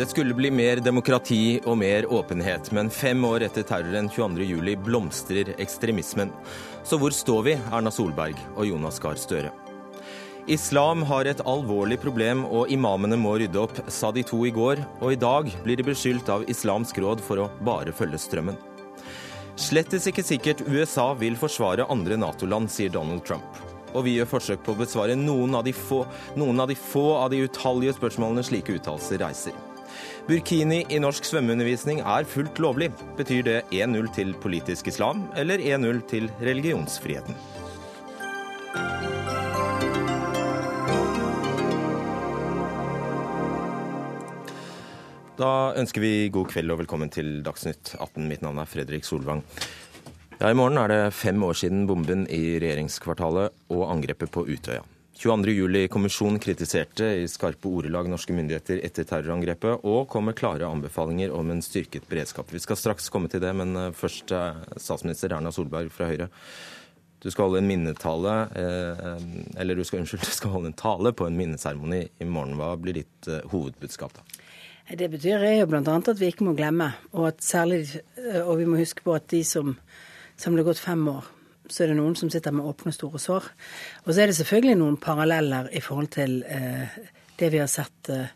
Det skulle bli mer demokrati og mer åpenhet, men fem år etter terroren 22.07 blomstrer ekstremismen. Så hvor står vi, Erna Solberg og Jonas Gahr Støre? Islam har et alvorlig problem, og imamene må rydde opp, sa de to i går. Og i dag blir de beskyldt av Islamsk råd for å bare følge strømmen. Slettes ikke sikkert USA vil forsvare andre Nato-land, sier Donald Trump. Og vi gjør forsøk på å besvare noen av de få, noen av de, få av de utallige spørsmålene slike uttalelser reiser. Burkini i norsk svømmeundervisning er fullt lovlig. Betyr det 1-0 til politisk islam, eller 1-0 til religionsfriheten? Da ønsker vi god kveld og velkommen til Dagsnytt 18. Mitt navn er Fredrik Solvang. Ja, I morgen er det fem år siden bomben i regjeringskvartalet og angrepet på Utøya. 22.07-kommisjonen kritiserte i skarpe ordelag norske myndigheter etter terrorangrepet, og kom med klare anbefalinger om en styrket beredskap. Vi skal straks komme til det, men eh, først eh, statsminister Erna Solberg fra Høyre. Du skal holde en minnetale, eh, eller du skal, unnskyld, du skal holde en tale på en minneseremoni i morgen. Hva blir ditt hovedbudskap da? Det betyr jo bl.a. at vi ikke må glemme, og, særlig, og vi må huske på at de som, som det har gått fem år, så er det noen som sitter med åpne, store sår. Og så er det selvfølgelig noen paralleller i forhold til eh, det vi har sett eh,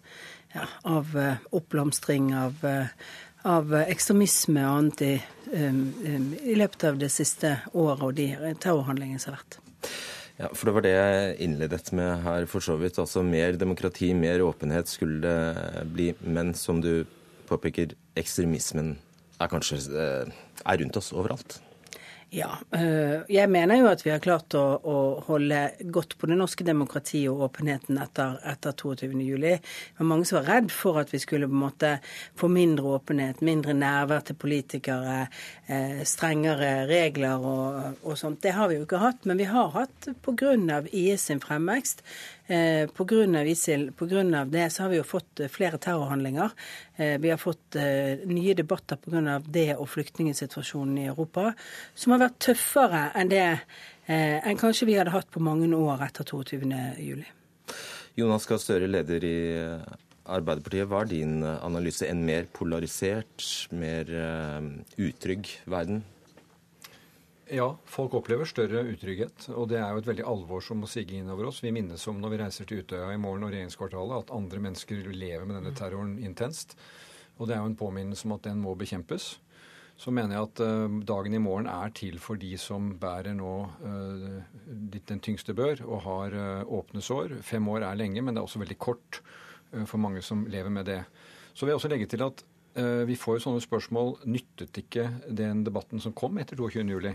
ja, av eh, oppblomstring av, av, ekstremisme og annet i, i løpet av det siste året og de terrorhandlingene som har vært. Ja, for Det var det jeg innledet med her, for så vidt. Altså Mer demokrati, mer åpenhet skulle det bli. Men som du påpeker, ekstremismen er kanskje er rundt oss overalt? Ja, øh, jeg mener jo at vi har klart å, å holde godt på det norske demokratiet og åpenheten etter, etter 22.07. Det var mange som var redd for at vi skulle på en måte få mindre åpenhet, mindre nærvær til politikere, eh, strengere regler og, og, sånt. Det har vi jo ikke hatt, men vi har hatt pga. IS sin fremvekst Eh, Pga. ISIL, av det, så har vi jo fått eh, flere terrorhandlinger. Eh, vi har fått nye debatter pga. det og flyktningsituasjonen i Europa, som har vært tøffere enn det enn kanskje vi hadde hatt på mange år etter 22.07. Jonas Gahr Støre, leder i Arbeiderpartiet. Hva er din analyse? En mer polarisert, mer utrygg verden? Ja, folk opplever større utrygghet. Og det er jo et veldig alvor som må sige inn over oss. Vi minnes om når vi reiser til Utøya i morgen og regjeringskvartalet, at andre mennesker lever med denne terroren intenst. Og det er jo en påminnelse om at den må bekjempes. Så mener jeg at uh, dagen i morgen er til for de som bærer nå uh, den tyngste bør og har uh, åpne sår. Fem år er lenge, men det er også veldig kort for mange som lever med det. Så vil jeg også legge til at vi får jo sånne spørsmål nyttet ikke den debatten som kom etter 22.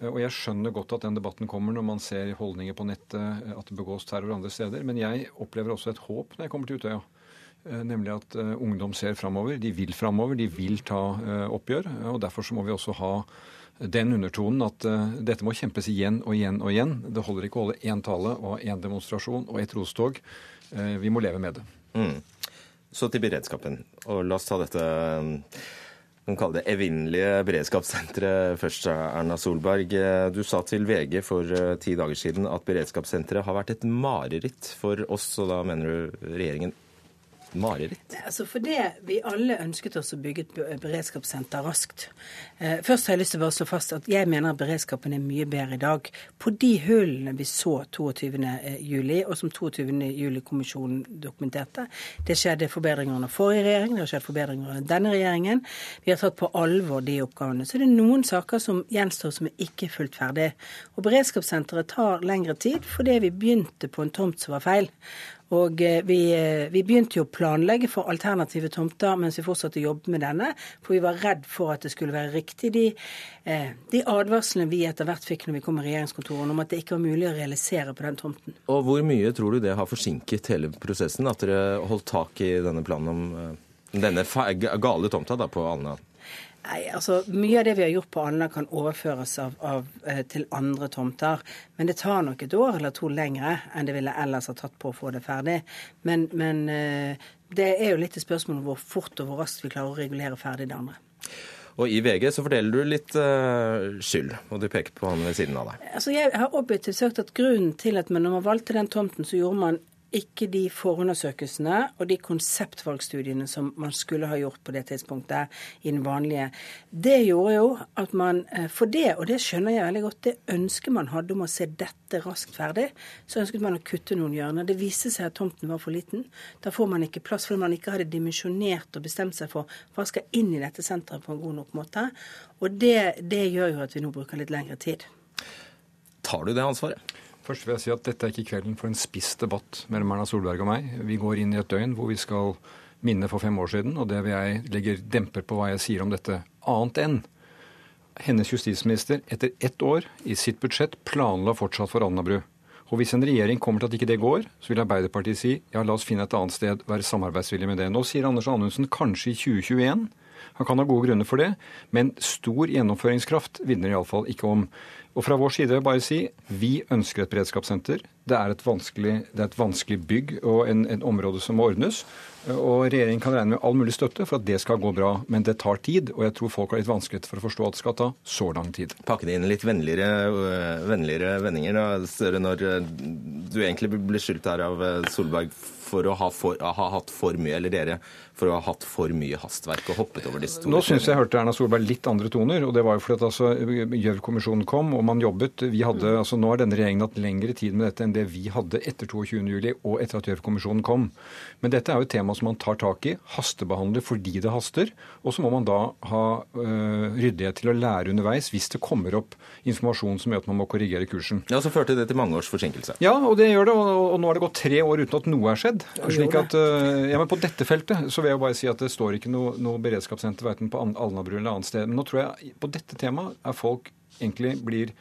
Eh, og jeg skjønner godt at den debatten kommer når man ser holdninger på nettet, eh, at det begås terror andre steder. Men jeg opplever også et håp når jeg kommer til Utøya. Eh, nemlig at ungdom ser framover. De vil framover, de vil ta oppgjør. Og derfor så må vi også ha den undertonen at dette må kjempes igjen og igjen og igjen. Det holder ikke å holde én tale og én demonstrasjon og ett rostog. Vi må leve med det. Mm. Så til beredskapen. Og la oss ta dette kan kalle det evinnelige beredskapssenteret først, Erna Solberg. Du sa til VG for eh, ti dager siden at beredskapssenteret har vært et mareritt for oss, og da mener du regjeringen mareritt? Altså Fordi vi alle ønsket oss å bygge et beredskapssenter raskt. Eh, først har jeg lyst til å bare slå fast at jeg mener at beredskapen er mye bedre i dag. På de hullene vi så 22.07, og som 22.07-kommisjonen dokumenterte. Det skjedde forbedringer under forrige regjering, det har skjedd forbedringer under denne regjeringen. Vi har tatt på alvor de oppgavene. Så det er noen saker som gjenstår som er ikke fullt ferdig. Og beredskapssenteret tar lengre tid fordi vi begynte på en tomt som var feil. Og eh, vi, eh, vi, begynte jo å planlegge for alternative tomter mens vi fortsatte å jobbe med denne, for vi var redd for at det skulle være riktig. De, eh, de advarslene vi etter hvert fikk når vi kom i regjeringskontorene om at det ikke var mulig å realisere på den tomten. Og hvor mye tror du det har forsinket hele prosessen, at dere holdt tak i denne planen om denne gale tomta da på Alna? Nei, altså Mye av det vi har gjort på Alna kan overføres av, av, eh, til andre tomter. Men det tar nok et år eller to lengre enn det ville ellers ha tatt på å få det ferdig. Men, men eh, det er jo litt et spørsmål om hvor fort og hvor raskt vi klarer å regulere ferdig det andre. Og I VG så forteller du litt uh, skyld, og du peker på han ved siden av deg. Altså Jeg har objektivt sagt at grunnen til at man, når man valgte den tomten, så gjorde man ikke de forundersøkelsene og de konseptvalgstudiene som man skulle ha gjort på det tidspunktet i den vanlige. Det gjorde jo at man eh, For det, og det skjønner jeg veldig godt, det ønsket man hadde om å se dette raskt ferdig, så ønsket man å kutte noen hjørner. Det viste seg at tomten var for liten. Da får man ikke plass fordi man ikke hadde dimensjonert og bestemt seg for hva skal inn i dette senteret på en god nok måte. Og det, det gjør jo at vi nå bruker litt lengre tid. Tar du det ansvaret? Først vil jeg si at Dette er ikke kvelden for en spiss debatt mellom Erna Solberg og meg. Vi går inn i et døgn hvor vi skal minne for fem år siden, og det vil jeg legge demper på hva jeg sier om dette, annet enn hennes justisminister etter ett år i sitt budsjett planla fortsatt for Alnabru. Og hvis en regjering kommer til at ikke det går, så vil Arbeiderpartiet si ja, la oss finne et annet sted, være samarbeidsvillig med det. Nå sier Anders Anundsen kanskje i 2021. Han kan ha gode grunner for det, men stor gjennomføringskraft vinner iallfall ikke om. Og fra vår side vil jeg bare si vi ønsker et beredskapssenter. Det er et vanskelig, er et vanskelig bygg og en, en, område som må ordnes. Og regjeringen kan regne med all mulig støtte for at det skal gå bra. Men det tar tid, og jeg tror folk har litt vanskelig for å forstå at det skal ta så lang tid. Pakke det inn litt vennligere, øh, vennligere vendinger, da, Støre, når øh, du egentlig blir skyldt her av øh, Solberg for å ha, for, ha hatt for mye, eller dere for å ha hatt for mye hastverk og hoppet over disse to Nå syns jeg jeg hørte Erna Solberg litt andre toner. og Det var jo fordi at altså, Gjørv-kommisjonen kom, og man jobbet. Vi hadde, altså Nå har denne regjeringen hatt lengre tid med dette enn det vi hadde etter 22.07. og etter at Gjørv-kommisjonen kom. Men dette er jo et tema som man tar tak i, hastebehandler fordi det haster. Og så må man da ha øh, ryddighet til å lære underveis hvis det kommer opp informasjon som gjør at man må korrigere kursen. Ja, Så førte det til mange års forsinkelse? Ja, og det gjør det. Og, og nå har det gått tre år uten at noe er skjedd. Slik at, øh, ja, men På dette feltet så vil jeg bare si at det står ikke noe, noe beredskapssenter verken på Alnabru eller annet sted. Men nå tror jeg på dette temaet er folk egentlig blir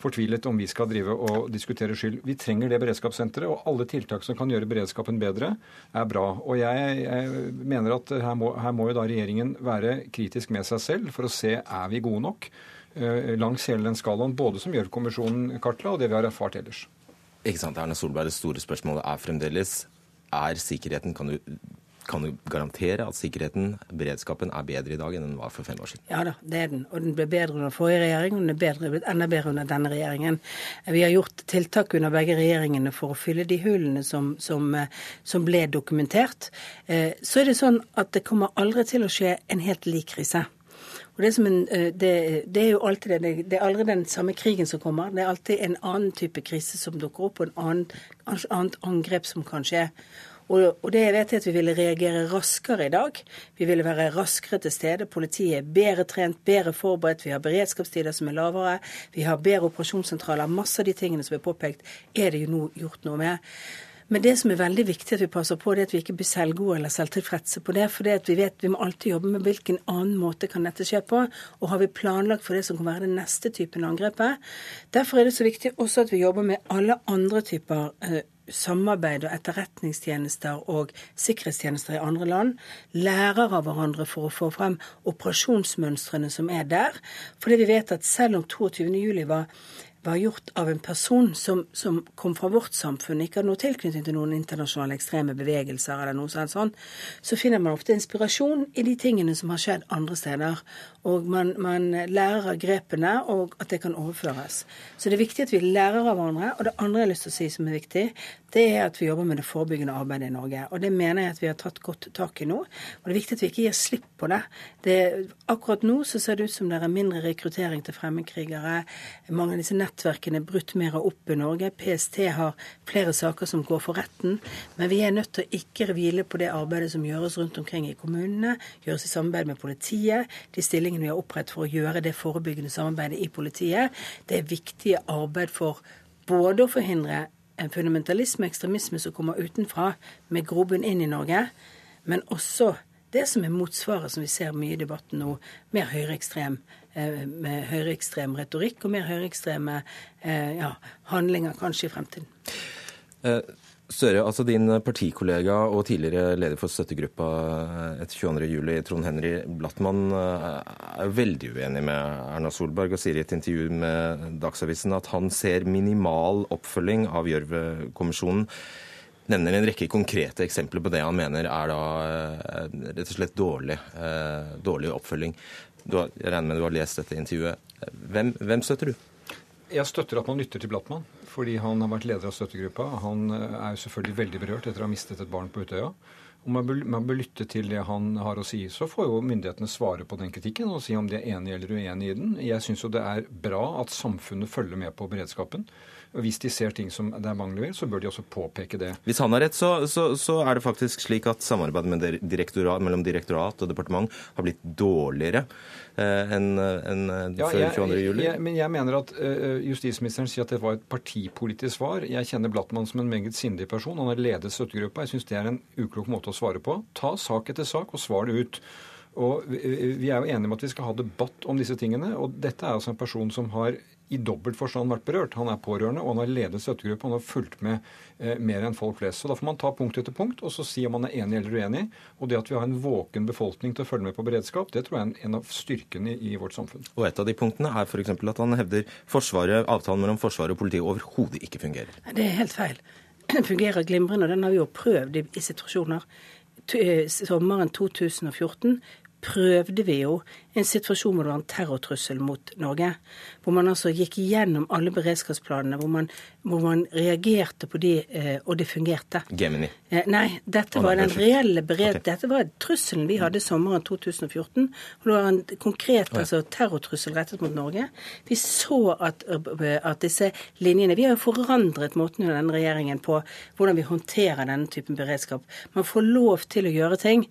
fortvilet om vi skal drive og diskutere skyld. Vi trenger det beredskapssenteret, og alle tiltak som kan gjøre beredskapen bedre, er bra. Og jeg, jeg mener at her må, her må, jo da regjeringen være kritisk med seg selv for å se er vi gode nok uh, langs hele den skalaen, både som Gjørv-kommisjonen kartla, og det vi har erfart ellers. Ikke sant, Erna Solberg, Det store spørsmålet er fremdeles er sikkerheten Kan du kan du garantere at sikkerheten, beredskapen, er bedre i dag enn den var for fem år siden? Ja da, det er den. Og den ble bedre under forrige regjering, og den er bedre, blitt enda bedre under denne regjeringen. Vi har gjort tiltak under begge regjeringene for å fylle de hullene som, som, som ble dokumentert. Eh, så er det sånn at det kommer aldri til å skje en helt lik krise. Og det, en, eh, det, det, er jo alltid det, det er aldri den samme krigen som kommer. Det er alltid en annen type krise som dukker opp, og en annen, annet angrep som kan skje. Og, det vet er at vi ville reagere raskere i dag. Vi ville være raskere til stede. Politiet er bedre trent, bedre forberedt. Vi har beredskapstider som er lavere. Vi har bedre operasjonssentraler. Masse av de tingene som er påpekt, er det jo nå gjort noe med. Men det som er veldig viktig at vi passer på, det er at vi ikke blir selvgode eller selvtilfredse på det. For det at vi vet vi må alltid jobbe med hvilken annen måte kan dette skje på. Og har vi planlagt for det som kan være den neste typen angrepet. Derfor er det så viktig også at vi jobber med alle andre typer eh, samarbeid og etterretningstjenester og sikkerhetstjenester i andre land lærer av hverandre for å få frem operasjonsmønstrene som er der. Fordi vi vet at selv om 22.07 var var gjort av en person som, som, kom fra vårt samfunn, ikke hadde noe tilknytning til noen internasjonale ekstreme bevegelser, eller noe sånt, så finner man ofte inspirasjon i de tingene som har skjedd andre steder. Og man, man lærer av grepene, og at det kan overføres. Så det er viktig at vi lærer av hverandre. Og det andre jeg har lyst til å si som er viktig, det er at vi jobber med det forebyggende arbeidet i Norge. Og det mener jeg at vi har tatt godt tak i nå. Og det er viktig at vi ikke gir slipp på det. det akkurat nå så ser det ut som det er mindre rekruttering til fremmedkrigere. Mange av disse nettverkene er brutt mer opp i Norge. PST har flere saker som går for retten. Men vi er nødt til å ikke hvile på det arbeidet som gjøres rundt omkring i kommunene, gjøres i samarbeid med politiet. De stillingene vi har opprettet for å gjøre det forebyggende samarbeidet i politiet, det er viktige arbeid for både å forhindre en fundamentalisme ekstremisme som kommer utenfra, med grobunn inn i Norge, men også det som er motsvaret, som vi ser mye i debatten nå, mer høyreekstrem, eh, med høyreekstrem retorikk og mer høyreekstreme eh, ja, handlinger kanskje i fremtiden. Søre, Støre, altså din partikollega og tidligere leder for støttegruppa etter 22.07, Trond Henry Blattmann, er veldig uenig med Erna Solberg og sier i et intervju med Dagsavisen at han ser minimal oppfølging av Gjørv-kommisjonen. Nevner en rekke konkrete eksempler på det han mener er da rett og slett dårlig, dårlig oppfølging. Har, jeg regner med du har lest dette intervjuet. Hvem, hvem støtter du? Jeg støtter at man lytter til Blattmann. fordi han har vært leder av støttegruppa. Han er jo selvfølgelig veldig berørt etter å ha mistet et barn på Utøya. Og man bør, man bør, lytte til det han har å si. Så får jo myndighetene svare på den kritikken og si om de er enig eller uenig i den. Jeg syns jo det er bra at samfunnet følger med på beredskapen. Hvis de ser ting som det er mangler ved, så bør de også påpeke det. Hvis han har rett, så, så, så er det faktisk slik at samarbeidet direktorat, mellom direktorat og departement har blitt dårligere eh, enn en, ja, før 22.07. Men jeg mener at uh, justisministeren sier at det var et partipolitisk svar. Jeg kjenner Blattmann som en meget sindig person. Han har ledet støttegruppa. Jeg syns det er en uklok måte å svare på. Ta sak etter sak og svar det ut. Og Vi er jo enige om at vi skal ha debatt om disse tingene. og Dette er altså en person som har i dobbelt forstand vært berørt. Han er pårørende, og han har ledet støttegruppa, Han har fulgt med eh, mer enn folk flest. Så Da får man ta punkt etter punkt og så si om man er enig eller uenig. Og det at vi har en våken befolkning til å følge med på beredskap, det tror jeg er en av styrkene i, i vårt samfunn. Og et av de punktene er f.eks. at han hevder forsvaret, avtalen mellom Forsvaret og politiet overhodet ikke fungerer. Det er helt feil. Den fungerer glimrende, og den har vi jo prøvd i, i situasjoner eh, sommeren 2014 prøvde vi jo en situasjon hvor det var en terrortrussel mot Norge. Hvor man altså gikk gjennom alle beredskapsplanene, hvor man, hvor man reagerte på de, eh, og det fungerte. Gemini? Eh, nei, dette var den reelle bered... Okay. Dette var trusselen vi hadde sommeren 2014. Og det var en konkret altså, terrortrussel rettet mot Norge. Vi så at, at disse linjene Vi har jo forandret måten under denne regjeringen på hvordan vi håndterer denne typen beredskap. Man får lov til å gjøre ting,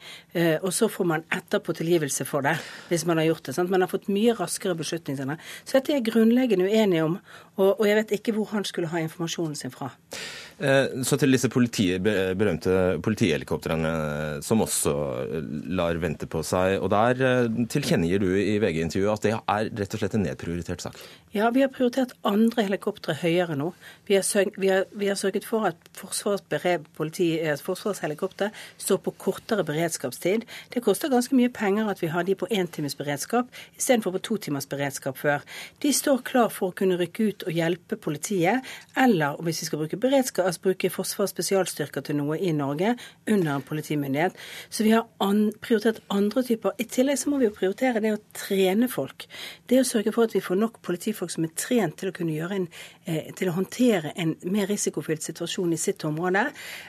og så får man etterpå tilgivelse for det. hvis man har gjort det. Sant? Man har fått mye raskere beslutninger. Så dette er jeg grunnleggende uenig om, og, og jeg vet ikke hvor han skulle ha informasjonen sin fra. Eh, så til disse politi, berømte politihelikoptrene som også lar vente på seg. Og Der eh, tilkjennegir du i VG-intervjuet at det er rett og slett en nedprioritert sak? Ja, vi har prioritert andre helikoptre høyere nå. Vi har, sørg, vi har, vi har sørget for at Forsvarets, politi, eh, Forsvarets helikopter står på kortere beredskapstid. Det koster ganske mye penger at vi har de på én times beredskap istedenfor på to timers beredskap før. De står klar for å kunne rykke ut og hjelpe politiet, eller hvis vi skal bruke beredskap altså bruke Forsvarets spesialstyrker til noe i Norge under en politimyndighet. Så vi har an, prioritert andre typer. I tillegg så må vi jo prioritere det å trene folk. Det å sørge for at vi får nok politifolk som er trent til å kunne gjøre en, eh, til å håndtere en mer risikofylt situasjon i sitt område.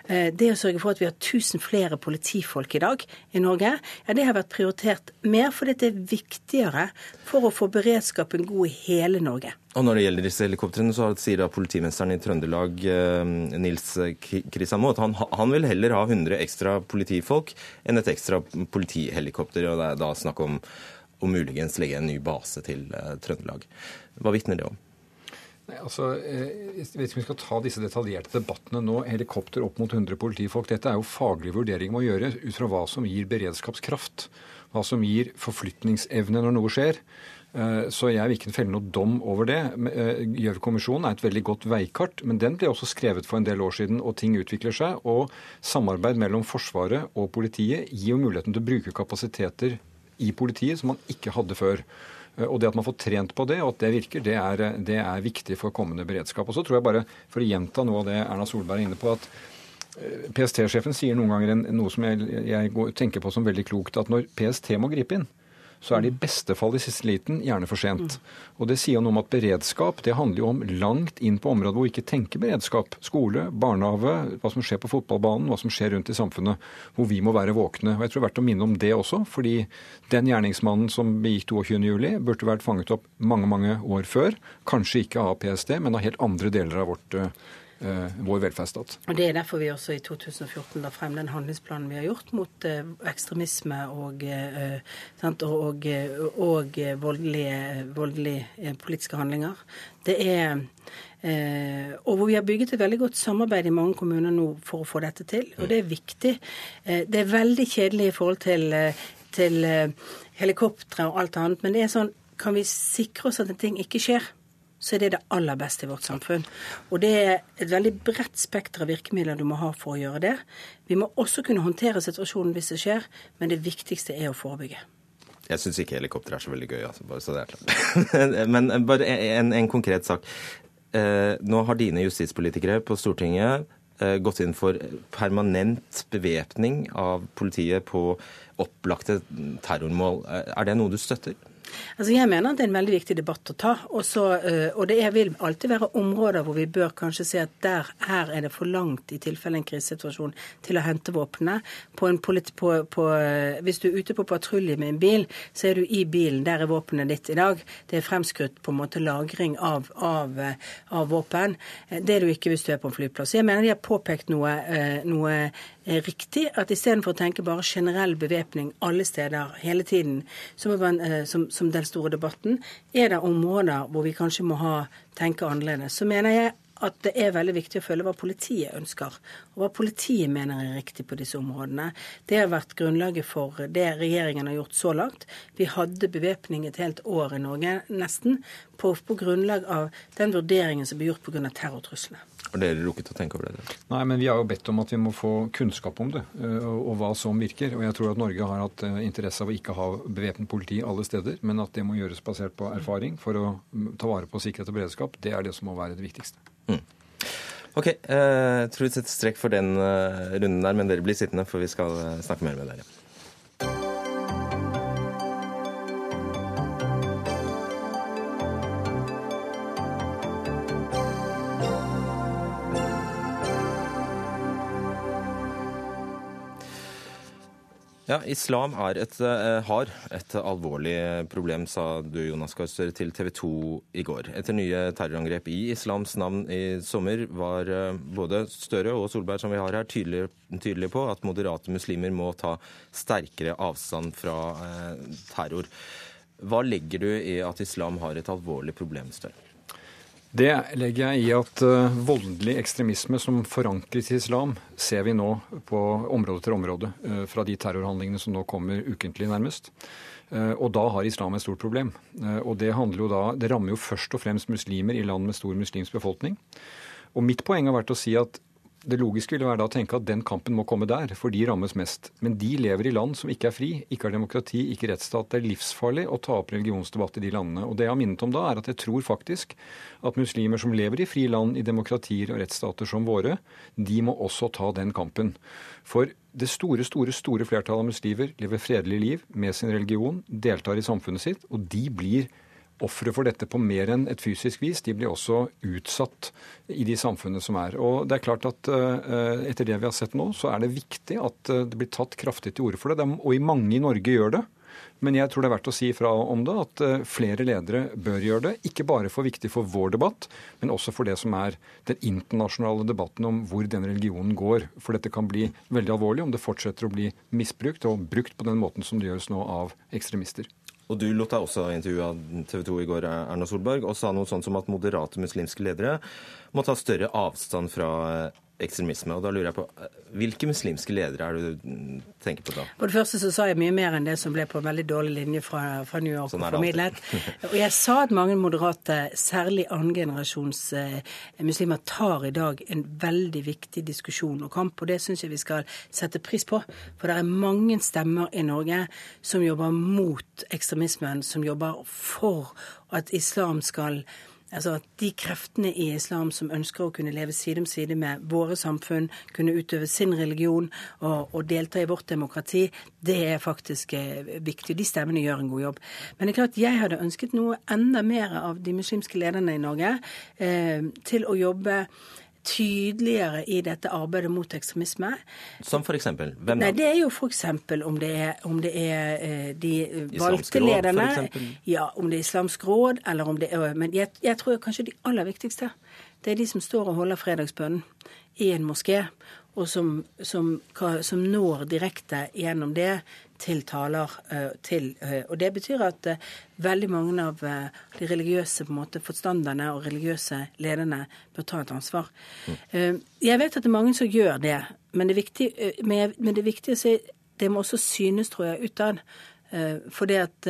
Eh, det å sørge for at vi har 1000 flere politifolk i dag i Norge, ja, det har vært prioritert mer fordi det er viktigere for å få beredskapen god i hele Norge. Og Når det gjelder disse helikoptrene, så sier da politimesteren i Trøndelag, eh, Nils Krisamo at han, han, vil heller ha 100 ekstra politifolk enn et ekstra politihelikopter. og Det er da snakk om å muligens legge en ny base til uh, Trøndelag. Hva vitner det om? Nei, altså, eh, Jeg vet ikke om vi skal ta disse detaljerte debattene nå. Helikopter opp mot 100 politifolk. Dette er jo faglige vurderinger å gjøre ut fra hva som gir beredskapskraft. Hva som gir forflytningsevne når noe skjer. Eh, så jeg vil ikke felle noe dom over det. Eh, Gjørv-kommisjonen er et veldig godt veikart, men den ble også skrevet for en del år siden, og ting utvikler seg. Og samarbeid mellom Forsvaret og politiet gir jo muligheten til å bruke kapasiteter i politiet som man ikke hadde før. Eh, og det at man får trent på det, og at det virker, det er, det er viktig for kommende beredskap. Og så tror jeg bare, for å gjenta noe av det Erna Solberg er inne på, at PST-sjefen sier noen ganger noe som jeg, jeg tenker på som veldig klokt, at når PST må gripe inn, så er det i beste fall i siste liten gjerne for sent. Og det sier noe om at beredskap det handler jo om langt inn på områder hvor vi ikke tenker beredskap. Skole, barnehage, hva som skjer på fotballbanen, hva som skjer rundt i samfunnet. Hvor vi må være våkne. Og jeg tror det er verdt å minne om det også, fordi den gjerningsmannen som begikk 22.07, burde vært fanget opp mange, mange år før. Kanskje ikke av PST, men av helt andre deler av vårt Eh, vår velferdsstat. Og Det er derfor vi også i 2014 la frem den handlingsplanen vi har gjort mot eh, ekstremisme og, eh, og, og, og voldelige, voldelige, politiske handlinger. Det er og hvor vi har bygget et veldig godt samarbeid i mange kommuner nå for å få dette til. Og det er viktig. det er veldig kjedelig i forhold til, til helikoptre og alt annet, men det er sånn Kan vi sikre oss at en ting ikke skjer? Så er det det aller beste i vårt samfunn. Og det er et veldig bredt spekter av virkemidler du må ha for å gjøre det. Vi må også kunne håndtere situasjonen hvis det skjer, men det viktigste er å forebygge. Jeg syns ikke helikopter er så veldig gøy, altså, bare så det er klart. men bare en, en konkret sak. Eh, nå har dine justispolitikere på Stortinget eh, gått inn for permanent bevæpning av politiet på opplagte terrormål. Er det noe du støtter? Altså Jeg mener at det er en veldig viktig debatt å ta. Også, eh, og det er, vil alltid være områder hvor vi bør kanskje se at der, her er det for langt i tilfelle en krisesituasjon til å hente på, eh, hvis du er ute på patrulje med en bil, så er du i bilen. Der er våpenet ditt i dag. Det er fremskrutt på en måte lagring av, av, eh, av våpen. Det er du ikke hvis du er på en flyplass. Jeg mener de har påpekt noe, noe riktig. At istedenfor å tenke bare generell bevæpning alle steder hele tiden, man, som, som den store debatten. Er det områder hvor vi kanskje må ha, tenke annerledes? Så mener jeg at det er veldig viktig å følge hva politiet ønsker, og hva politiet mener er riktig på disse områdene. Det har vært grunnlaget for det regjeringen har gjort så langt. Vi hadde bevæpning et helt år i Norge, nesten, på, på grunnlag av den vurderingen som ble gjort pga. terrortruslene. Har dere rukket å tenke over det? Nei, men vi har jo bedt om at vi må få kunnskap om det, eh, og, hva som virker. Og jeg tror at Norge har hatt eh, interesse av å ikke ha bevæpnet politi alle steder, men at det må gjøres basert på erfaring for å ta vare på sikkerhet og beredskap. Det er det som må være det viktigste. Mm. Ok, eh, jeg tror vi setter strekk for den runden der, men dere blir sittende, for vi skal snakke mer med dere. Ja, Islam et, uh, har et alvorlig problem, sa du Jonas Gahr til TV 2 i går. Etter nye terrorangrep i islams navn i sommer var uh, både Støre og Solberg som vi har her, tydelige, tydelige på at moderate muslimer må ta sterkere avstand fra eh, terror. Hva legger du i at islam har et alvorlig problem, Støre? Det legger jeg i at uh, voldelig ekstremisme som forankres i islam, ser vi nå på område til område uh, fra de terrorhandlingene som nå kommer ukentlig, nærmest. Uh, og da har islam et stort problem. og det, da, det rammer jo først og fremst muslimer i land med stor muslimsk befolkning. Og mitt poeng har vært å si at det logiske ville være da å tenke at den kampen må komme der, for de rammes mest. Men de lever i land som ikke er fri, ikke har demokrati, ikke rettsstat. Det er livsfarlig å ta opp religionsdebatt i de landene. Og det jeg har minnet om da, er at jeg tror faktisk at muslimer som lever i fri land, i demokratier og rettsstater som våre, de må også ta den kampen. For det store, store, store flertallet av muslimer lever fredelig liv med sin religion, deltar i samfunnet sitt, og de blir ofre for dette på mer enn et fysisk vis. De blir også utsatt i de samfunnene som er. Og det er klart at uh, Etter det vi har sett nå, så er det viktig at uh, det blir tatt kraftig til orde for det. Og i mange i Norge gjør det. Men jeg tror det er verdt å si fra om det at uh, flere ledere bør gjøre det. Ikke bare for viktig for vår debatt, men også for det som er den internasjonale debatten om hvor den religionen går. For dette kan bli veldig alvorlig om det fortsetter å bli misbrukt og brukt på den måten som det gjøres nå av ekstremister. Og du lot deg også intervjue av TV 2 i går, Erna Solberg, og sa noe sånt som at moderate muslimske ledere må ta større avstand fra ekstremisme. Og da lurer jeg på, Hvilke muslimske ledere er det du tenker på da? På det første så sa jeg mye mer enn det som ble på en veldig dårlig linje fra, fra New York sånn og formidlet. og jeg sa at mange moderate, særlig annengenerasjons eh, muslimer, tar i dag en veldig viktig diskusjon og kamp. Og det syns jeg vi skal sette pris på. For det er mange stemmer i Norge som jobber mot ekstremismen, som jobber for at islam skal Altså at de kreftene i islam som ønsker å kunne leve side om side med våre samfunn, kunne utøve sin religion og, og delta i vårt demokrati, det er faktisk eh, viktig. De stemmene gjør en god jobb. Men det er klart jeg hadde ønsket noe enda mer av de muslimske lederne i Norge eh, til å jobbe tydeligere i dette arbeidet mot ekstremisme. Som f.eks.? Hvem? Nei, Det er jo f.eks. om det er, om det er eh, de valgte lederne. Ja, om det er Islamsk råd, eller om det er Men jeg, jeg tror kanskje de aller viktigste, det er de som står og holder fredagsbønnen i en moské, og som, som, som når direkte gjennom det til taler eh, til. Eh, og det betyr at eh, veldig mange av de religiøse måte, forstanderne og religiøse lederne bør ta et ansvar. Mm. Jeg vet at det er mange som gjør det, men det er viktig, men det er viktig å si det må også synes, tror jeg, utad. For det at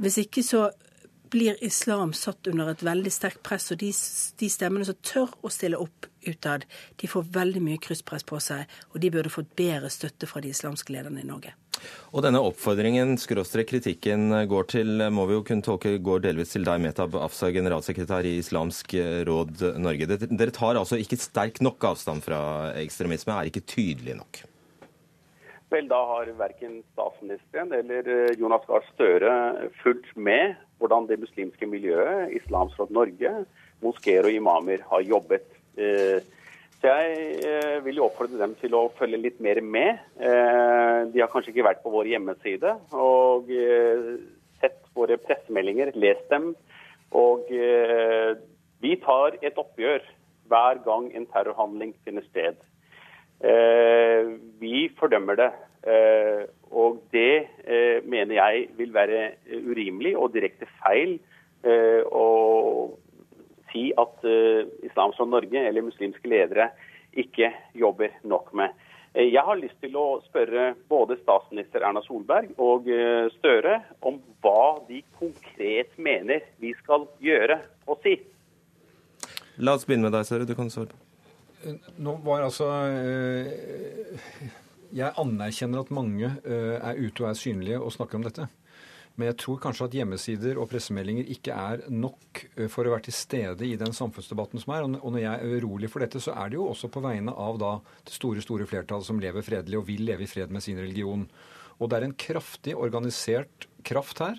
hvis ikke så blir islam satt under et veldig sterkt press, og de, de stemmene som tør å stille opp utad, de får veldig mye krysspress på seg, og de burde fått bedre støtte fra de islamske lederne i Norge. Og denne oppfordringen, skråstrek kritikken, går til, må vi jo kunne tolke, går delvis til deg, Metab Afsa, generalsekretær i Islamsk råd Norge. Dere tar altså ikke sterk nok avstand fra ekstremisme, er ikke tydelig nok? Vel, da har verken statsministeren eller eh, Jonas Gahr Støre fulgt med hvordan det muslimske miljøet, Islamsk Råd Norge, moskeer og imamer har jobbet. Eh, så jeg eh, vil jo oppfordre dem til å følge litt mer med. De har kanskje ikke vært på vår hjemmeside og sett våre pressemeldinger, lest dem. Og vi tar et oppgjør hver gang en terrorhandling finner sted. Eh, vi fordømmer det. Eh, og det eh, mener jeg vil være urimelig og direkte feil å si at Islamsk Norge eller muslimske ledere ikke jobber nok med. Jeg har lyst til å spørre både statsminister Erna Solberg og Støre om hva de konkret mener vi skal gjøre og si. La oss begynne med deg, Søre. Du kan svare på. Nå var altså eh, Jeg anerkjenner at mange eh, er ute og er synlige og snakker om dette. Men jeg tror kanskje at hjemmesider og pressemeldinger ikke er nok eh, for å være til stede i den samfunnsdebatten som er. Og når jeg er urolig for dette, så er det jo også på vegne av da det store store flertallet som lever fredelig og vil leve i fred med sin religion. Og det er en kraftig organisert kraft her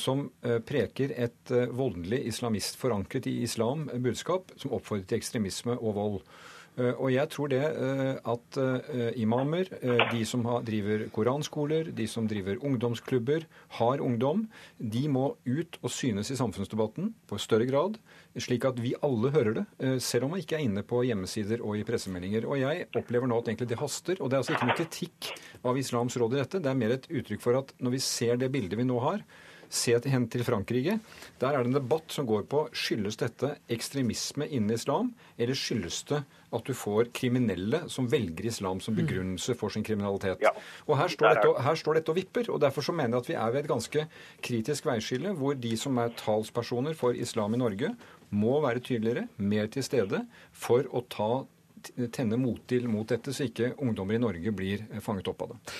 som preker et voldelig islamist forankret i islam budskap, som oppfordrer til ekstremisme og vold. Eh, og jeg tror det eh, at eh, imamer, de som driver koranskoler, de som driver ungdomsklubber, har ungdom, de må ut og synes i samfunnsdebatten på større grad, slik at vi alle hører det, selv om man ikke er inne på hjemmesider og i pressemeldinger. Og jeg opplever nå at egentlig det haster. Og det er altså ikke noe kritikk av Islams råd i dette, det er mer et uttrykk for at når vi ser det bildet vi nå har, Se hen til Frankrike. Der er det en debatt som går på skyldes dette ekstremisme innen islam, eller skyldes det at du får kriminelle som velger islam som mm. begrunnelse for sin kriminalitet. Ja. Og her står, dette, her står, dette, og vipper. og Derfor så mener jeg at vi er ved et ganske kritisk veiskille, hvor de som er talspersoner for islam i Norge, må være tydeligere, mer til stede, for å ta, tenne mottil mot dette, så ikke ungdommer i Norge blir fanget opp av det.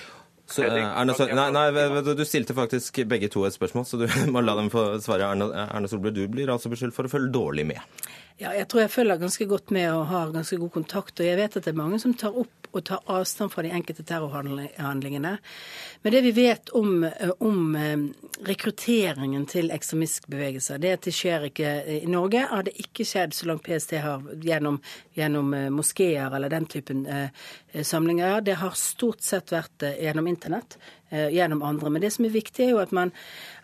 Så, Erna Sol nei, nei, du stilte faktisk begge to et spørsmål, så du må la dem få svare. Erna, Erna Solberg, du blir altså beskyldt for å følge dårlig med. Ja, jeg tror jeg følger ganske godt med og har ganske god kontakt. Og jeg vet at det er mange som tar opp og tar avstand fra de enkelte terrorhandlingene. Men det vi vet om, om eh, rekrutteringen til ekstremistbevegelser, det at det skjer ikke i Norge, har det ikke skjedd så langt PST har gjennom, gjennom eh, moskeer eller den typen eh, samlinger. Det har stort sett vært gjennom internett. Eh, gjennom andre. Men det som er viktig, er jo at man,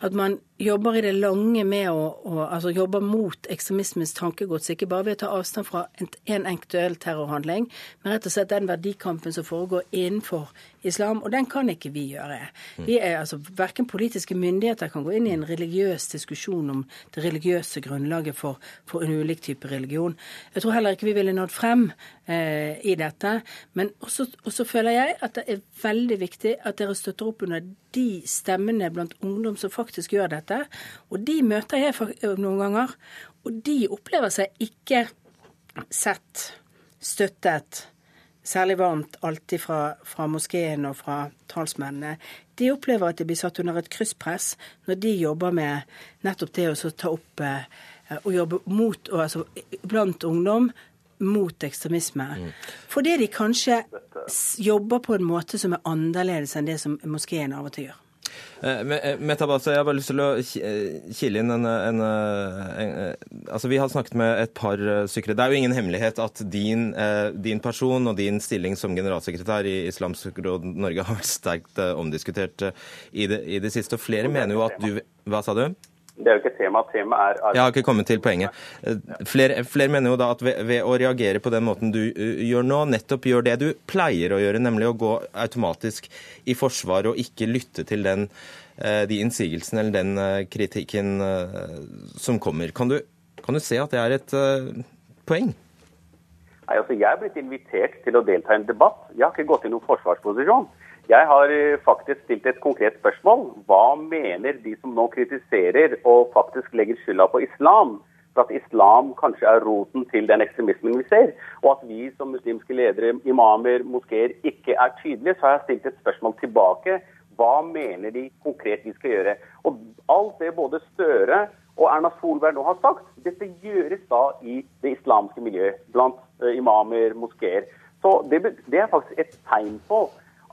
at man jobber i det lange med å, å altså jobber mot ekstremismens tankegods. Ikke bare ved å ta avstand fra en, en aktuell terrorhandling, men rett og slett den verdikampen som foregår innenfor islam. Og den kan ikke vi gjøre. Vi er altså, Verken politiske myndigheter kan gå inn i en religiøs diskusjon om det religiøse grunnlaget for, for en ulik type religion. Jeg tror heller ikke vi ville nådd frem i dette. Men også, også føler jeg at det er veldig viktig at dere støtter opp under de stemmene blant ungdom som faktisk gjør dette. Og de møter jeg noen ganger, og de opplever seg ikke sett, støttet, særlig varmt alltid fra, fra moskeen og fra talsmennene. De opplever at de blir satt under et krysspress når de jobber med nettopp det å ta opp eh, og jobbe mot, altså blant ungdom mot ekstremisme. Mm. Fordi de kanskje jobber på en måte som er annerledes enn det som moskeen av og til gjør. Eh, eh, Metabase, jeg har bare lyst til å eh, kile inn en, en, en, altså Vi har snakket med et par sykere. Det er jo ingen hemmelighet at din, din person og din stilling som generalsekretær i Islamsk Råd Norge har vært sterkt omdiskutert i det, i det siste. Og flere mener jo at du Hva sa du? Det er jo ikke tema. Temaet er Jeg har ikke kommet til poenget. Flere, flere, mener jo da at ved, ved, å reagere på den måten du gjør nå, nettopp gjør det du pleier å gjøre, nemlig å gå automatisk i forsvar og ikke lytte til den, de innsigelsene eller den kritikken som kommer. Kan du, kan du, se at det er et poeng? Nei, altså Jeg er blitt invitert til å delta i en debatt. Jeg har ikke gått i noen forsvarsposisjon. Jeg har eh, faktisk stilt et konkret spørsmål. Hva mener de som nå kritiserer og faktisk legger skylda på islam, for at islam kanskje er roten til den ekstremismen vi ser, og at vi som muslimske ledere, imamer, moskeer ikke er tydelige, så har jeg stilt et spørsmål tilbake. Hva mener de konkret vi skal gjøre? Og alt det både Støre og Erna Solberg nå har sagt, dette gjøres da i det islamske miljøet, blant eh, imamer, moskeer. Så det, det er faktisk et tegn på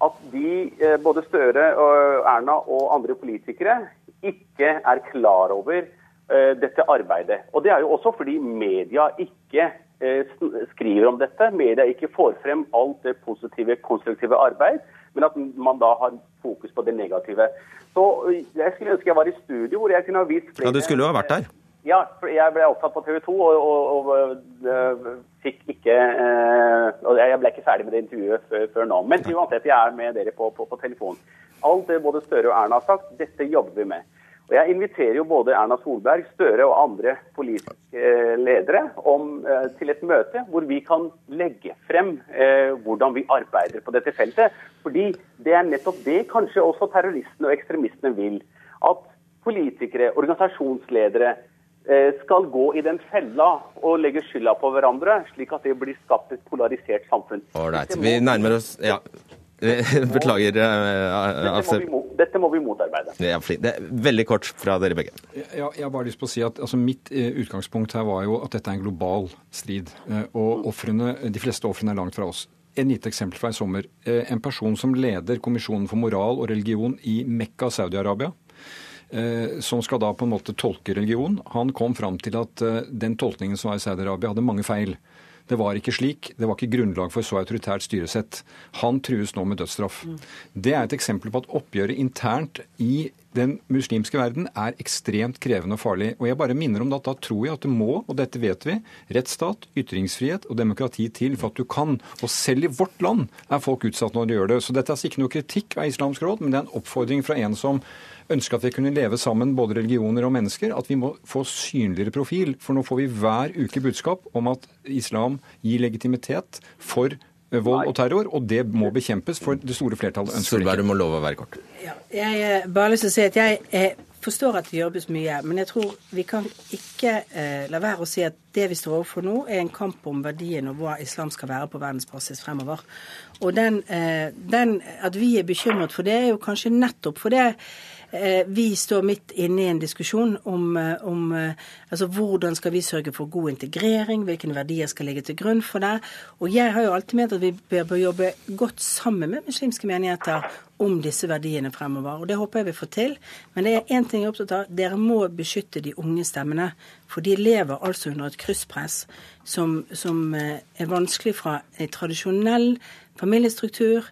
at de, eh, både Støre, og Erna og andre politikere, ikke er klar over eh, dette arbeidet. Og Det er jo også fordi media ikke eh, skriver om dette. Media ikke får frem alt det positive, konstruktive arbeid, men at man da har fokus på det negative. Så Jeg skulle ønske jeg var i studio hvor jeg kunne ha vist flere Ja, Du skulle jo ha vært der. Ja, for jeg ble opptatt på TV 2 og, og, og uh, fikk ikke eh, og Jeg ble ikke ferdig med det intervjuet før, før nå. Men uansett, jeg er med dere på, på, på telefon. Alt det både Støre og Erna har sagt, dette jobber vi med. Og Jeg inviterer jo både Erna Solberg, Støre og andre politiske ledere om, uh, til et møte hvor vi kan legge frem hvordan vi arbeider på dette feltet. Fordi det er nettopp det kanskje også terroristene og ekstremistene vil. At politikere, organisasjonsledere, Eh, skal gå i den fella og legge skylda på hverandre, slik at det blir skapt et polarisert samfunn. Ålreit. Vi nærmer oss Ja. Beklager. Uh, dette, må vi, dette må vi motarbeide. Det er, det er veldig kort fra dere begge. Ja, jeg har bare lyst på å si at altså, Mitt uh, utgangspunkt her var jo at dette er en global strid. Og offrene, de fleste ofrene er langt fra oss. En lite eksempel fra i sommer. En person som leder Kommisjonen for moral og religion i Mekka, Saudi-Arabia, Eh, som skal da på en måte tolke religion, han kom fram til at eh, den tolkningen som var i Saudi-Arabia, hadde mange feil. Det var ikke slik. Det var ikke grunnlag for så autoritært styresett. Han trues nå med dødsstraff. Mm. Det er et eksempel på at oppgjøret internt i den muslimske verden er ekstremt krevende og farlig. Og jeg bare minner om at da tror jeg at det må, og dette vet vi, rettsstat, ytringsfrihet og demokrati til for at du kan. Og selv i vårt land er folk utsatt når de gjør det. Så dette er altså ikke noe kritikk av Islamsk råd, men det er en oppfordring fra en som ønske at vi kunne leve sammen, både religioner og mennesker, at vi må få synligere profil. For nå får vi hver uke budskap om at islam gir legitimitet for eh, vold og terror, og det må bekjempes, for det store flertallet ønsker. Solberg, du må love å være kort. Ja, jeg eh, bare lyst til å si at jeg, jeg forstår at det jobbes mye, men jeg tror vi kan ikke eh, la være å si at det vi står overfor nå, er en kamp om verdien og hva islam skal være på verdensbasis fremover. Og den, eh, den, at vi er bekymret for det, er jo kanskje nettopp for det Eh, vi står midt inne i en diskusjon om, eh, om eh, altså hvordan skal vi sørge for god integrering, hvilke verdier skal ligge til grunn for det. Og jeg har jo alltid ment at vi bør jobbe godt sammen med muslimske menigheter om disse verdiene fremover. Og det håper jeg vi får til. Men det er én ting jeg er opptatt av. Dere må beskytte de unge stemmene. For de lever altså under et krysspress som, som er vanskelig fra en tradisjonell familiestruktur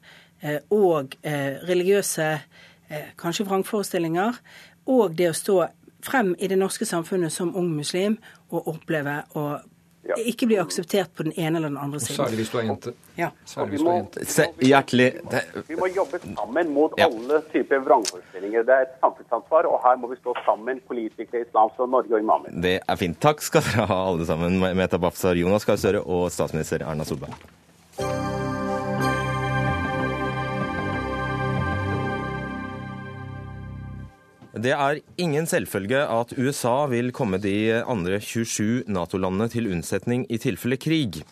og religiøse Eh, kanskje vrangforestillinger, og det å stå frem i det norske samfunnet som ung muslim og oppleve å ja. ikke bli akseptert på den ene eller den andre siden. Særlig hvis du er jente. Ja. Hjertelig Vi må jobbe sammen mot ja. alle typer vrangforestillinger. Det er et samfunnsansvar, og her må vi stå sammen, politikere, islam og Norge og imamer. Det er fint. Takk skal dere ha, alle sammen. Meta Bafsar, Jonas Gahr Støre og statsminister Erna Solberg. Det er ingen selvfølge at USA vil komme de andre 27 Nato-landene til unnsetning i tilfelle krig.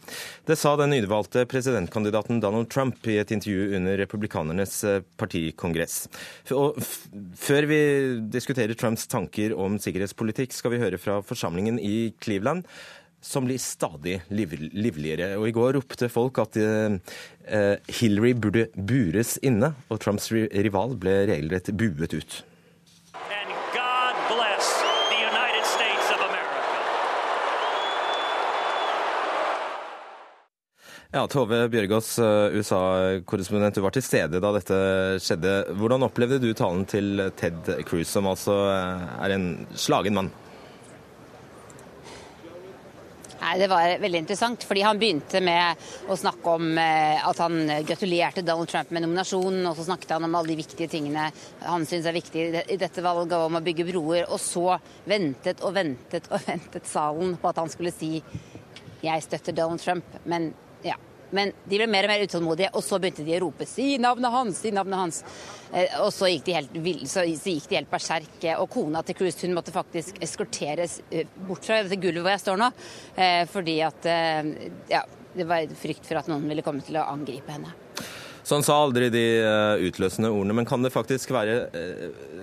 Det sa den nyvalgte presidentkandidaten Donald Trump i et intervju under republikanernes eh, partikongress. Før vi diskuterer Trumps tanker om sikkerhetspolitikk, skal vi høre fra forsamlingen i Cleveland som blir stadig liv livligere. Og I går ropte folk at uh, Hillary burde bures inne, og Trumps rival ble regelrett buet ut. Ja, Tove Bjørgaas, eh, USA-korrespondent, du var til stede da dette skjedde. Hvordan opplevde du talen til Ted Cruz, som altså eh, er en slagen mann? Nei, Det var veldig interessant, fordi han begynte med å snakke om eh, at han gratulerte Donald Trump med nominasjonen, og så snakket han om alle de viktige tingene han syns er viktige i dette valget, om å bygge broer. Og så ventet og ventet og ventet salen på at han skulle si 'jeg støtter Donald Trump', men ja. Men de ble mer og mer utålmodige, og så begynte de å rope 'si navnet hans', si navnet hans. Eh, og så gikk de helt, så, helt berserk. Og kona til Cruise hun måtte faktisk eskorteres eh, bort fra dette gulvet hvor jeg står nå, eh, fordi at ja, det var frykt for at noen ville komme til å angripe henne. Så han sa aldri de utløsende ordene, men kan det faktisk være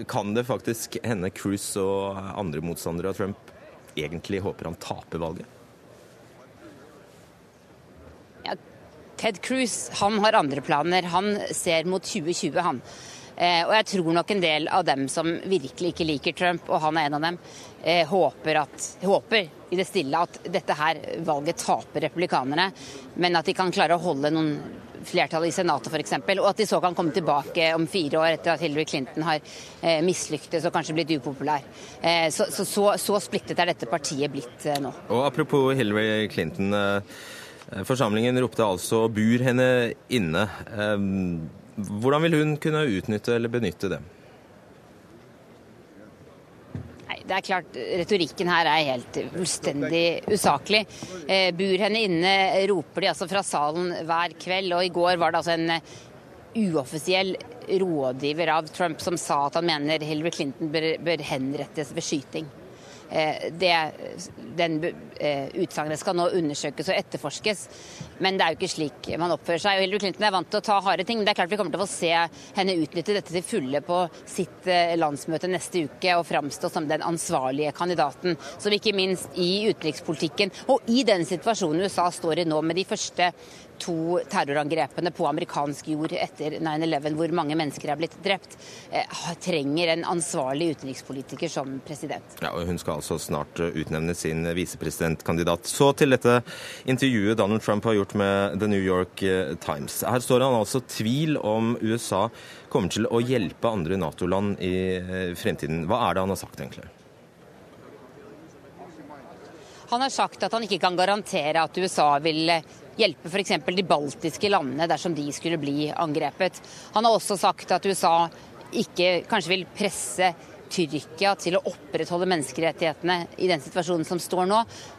Kan det faktisk hende Cruise og andre motstandere av Trump egentlig håper han taper valget? Ted Cruz han har andre planer. Han ser mot 2020, han. Eh, og jeg tror nok en del av dem som virkelig ikke liker Trump, og han er en av dem, eh, håper, at, håper i det stille at dette her valget taper republikanerne, men at de kan klare å holde noen flertall i Senatet f.eks., og at de så kan komme tilbake om fire år etter at Hillary Clinton har eh, mislyktes og kanskje blitt upopulær. Eh, så, så, så, så, splittet er dette partiet blitt eh, nå. Og Apropos Hillary Clinton. Eh, forsamlingen ropte altså 'bur henne inne'. Hvordan vil hun kunne utnytte eller benytte det? Det er klart, Retorikken her er helt fullstendig usaklig. Eh, bur henne inne, roper de altså fra salen hver kveld. Og i går var det altså en eh, uoffisiell rådgiver av Trump som sa at han mener Hillary Clinton bør, bør henrettes ved skyting. Eh, det, den eh, utsagnet skal nå undersøkes og etterforskes. Men det er jo ikke slik man oppfører seg. Og Hillary Clinton er vant til å ta harde ting, men det er klart vi kommer til å få se henne utnytte dette til fulle på sitt eh, landsmøte neste uke og framstå som den ansvarlige kandidaten. Som ikke minst i utenrikspolitikken og i den situasjonen USA står i nå, med de første to terrorangrepene på amerikansk jord etter 9-11, hvor mange mennesker er blitt drept, eh, trenger en ansvarlig utenrikspolitiker som president. Ja, og Hun skal altså snart eh, utnevne sin visepresidentkandidat. Så til dette intervjuet Donald Trump har gjort med The New York eh, Times. Her står han altså tvil om USA kommer til å hjelpe andre Nato-land i fremtiden. Hva er det han har sagt, egentlig? Han har sagt at han ikke kan garantere at USA vil hjelpe f.eks. de baltiske landene dersom de skulle bli angrepet. Han har også sagt at USA ikke kanskje vil presse Tyrkia til å opprettholde menneskerettighetene i den situasjonen som står nå,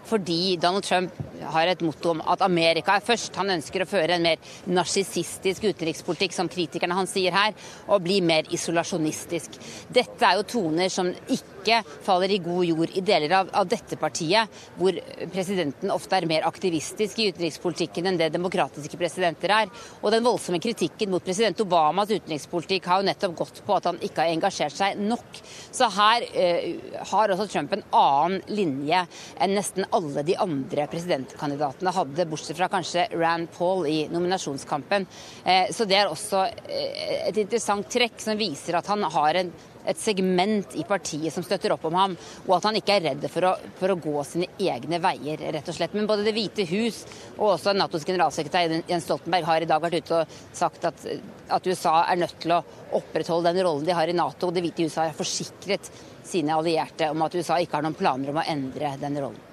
fordi Donald Trump har et motto om at Amerika er først. Han ønsker å føre en mer narsissistisk utenrikspolitikk, som kritikerne hans sier her, og bli mer isolasjonistisk. Dette er jo toner som ikke ikke faller i god jord i deler av, av, dette partiet, hvor presidenten ofte er mer aktivistisk i utenrikspolitikken enn det demokratiske presidenter er. Og den voldsomme kritikken mot president Obamas utenrikspolitikk har jo nettopp gått på at han ikke har engasjert seg nok. Så her eh, har også Trump en annen linje enn nesten alle de andre presidentkandidatene hadde, bortsett fra kanskje Rand Paul i nominasjonskampen. Eh, så det er også eh, et interessant trekk som viser at han har en et segment i partiet som støtter opp om ham, og at han ikke er redd for å, for å gå sine egne veier, rett og slett. Men både Det hvite hus og også Natos generalsekretær Jens Stoltenberg har i dag vært ute og sagt at, at USA er nødt til å opprettholde den rollen de har i Nato. Det hvite hus har forsikret sine allierte om at USA ikke har noen planer om å endre den rollen.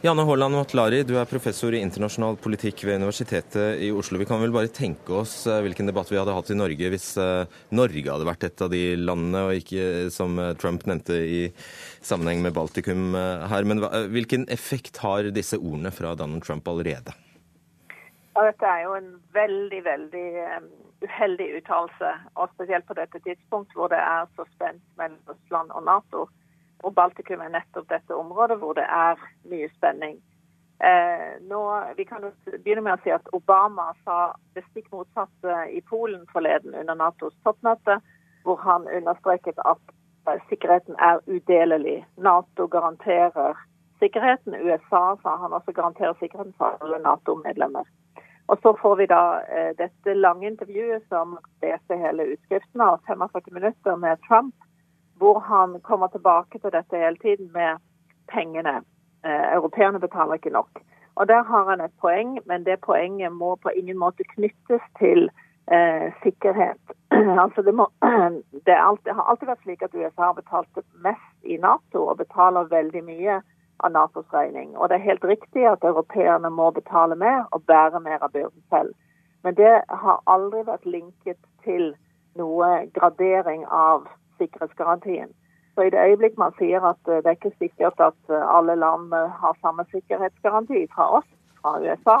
Janne Haaland Matlari, du er professor i internasjonal politikk ved Universitetet i Oslo. Vi kan vel bare tenke oss eh, hvilken debatt vi hadde hatt i Norge hvis eh, Norge hadde vært et av de landene, og ikke eh, som Trump nevnte i sammenheng med Baltikum her. Men hvilken effekt har disse ordene fra Donald Trump allerede? Ja, dette er jo en veldig, veldig uheldig uttalelse. Og spesielt på dette tidspunkt hvor det er så spent mellom Russland og Nato. Og Baltikum er nettopp dette området hvor det er mye spenning. Eh, nå, vi kan jo begynne med å si at Obama sa det stikk motsatte i Polen forleden under Natos toppmøte, hvor han understreket at eh, sikkerheten er udelelig. Nato garanterer sikkerheten. USA sa han også garanterer sikkerheten for alle Nato-medlemmer. Og Så får vi da eh, dette lange intervjuet som leser hele utskriften av 45 minutter med Trump hvor han kommer tilbake til dette hele tiden med pengene. Eh, europeerne betaler ikke nok. Og Der har han et poeng, men det poenget må på ingen måte knyttes til eh, sikkerhet. altså det, må, det, alltid, har alltid vært slik at USA har betalt mest i Nato, og betaler veldig mye av Natos regning. Og det er helt riktig at europeerne må betale mer og bære mer av byrden selv. Men det har aldri vært linket til noe gradering av sikkerhetsgarantien. Så I det øyeblikk man sier at eh, det er ikke sikkert at eh, alle land eh, har samme sikkerhetsgaranti fra oss, fra USA,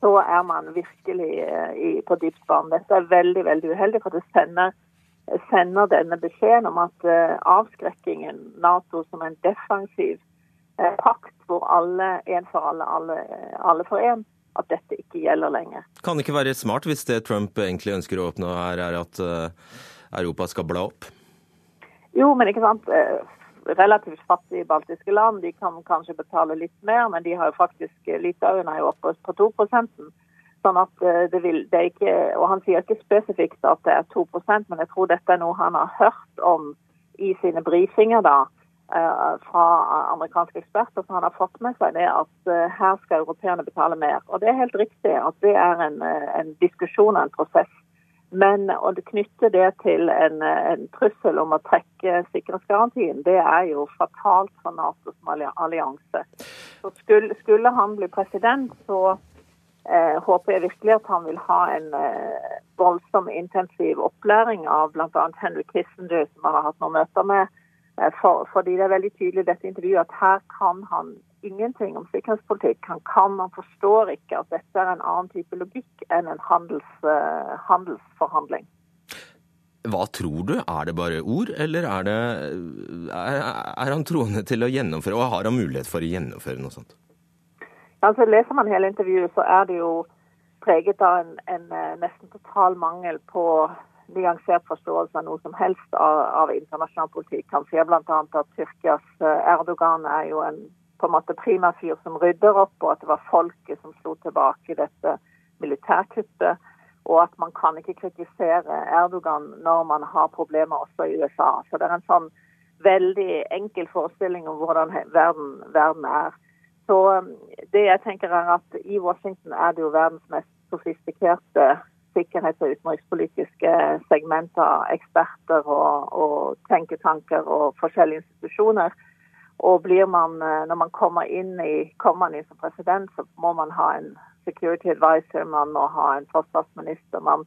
så er man virkelig på dypt vann. Dette er veldig veldig uheldig, for det sender, sender denne beskjeden om at avskrekkingen Nato som en defensiv pakt hvor alle, en for alle, alle, alle for én, at dette ikke gjelder lenger. Kan det ikke være smart hvis det Trump egentlig ønsker å oppnå her, er at Europa skal bla opp? Jo, men ikke sant. Eh, relativt fattige baltiske land de kan kanskje betale litt mer, men de har jo faktisk Litauen er jo oppe på 2 Sånn at det vil, det er ikke, og Han sier ikke spesifikt at det er 2% men jeg tror dette er noe han har hørt om i sine brifinger da, fra amerikanske eksperter. Så han har fått med seg det at her skal europeerne betale mer. Og Det er helt riktig at det er en, en diskusjon og en prosess men å knytte det til en, en, trussel om å trekke sikkerhetsgarantien, det er jo fatalt for NATO som allianse. Så skulle, skulle han bli president, så eh, håper jeg virkelig at han vil ha en eh, voldsom, intensiv opplæring av bl.a. Henry Kissinger, som han har hatt noen møter med. Eh, for, fordi det er veldig tydelig i dette intervjuet at her kan han ingenting om sikkerhetspolitikk. Han kan, han forstår ikke at dette er en annen type logikk enn en handels, uh, handelsforhandling. Hva tror du? Er det bare ord, eller er, det, er, er han troende til å gjennomføre, og har han mulighet for å gjennomføre noe sånt? Altså, leser man hele intervjuet, så er det jo preget av en, en eh, nesten total mangel på nyansert forståelse av noe som helst av, av internasjonal politikk. Han sier bl.a. at Tyrkias eh, Erdogan er jo en på en måte primafyr som rydder opp, og at det var folket som slo tilbake dette militærkuttet. Og at man kan ikke kritisere Erdogan når man har problemer også i USA. Så det er en sånn veldig enkel forestilling om hvordan verden, verden er. Så um, det jeg tenker er at i Washington er det jo verdens mest sofistikerte sikkerhets- og utenrikspolitiske segmenter, eksperter og, og tenketanker og forskjellige institusjoner. Og man, eh, når man kommer inn, i, kommer inn som president, så må man ha en security advisor, man må ha en forsvarsminister. Man,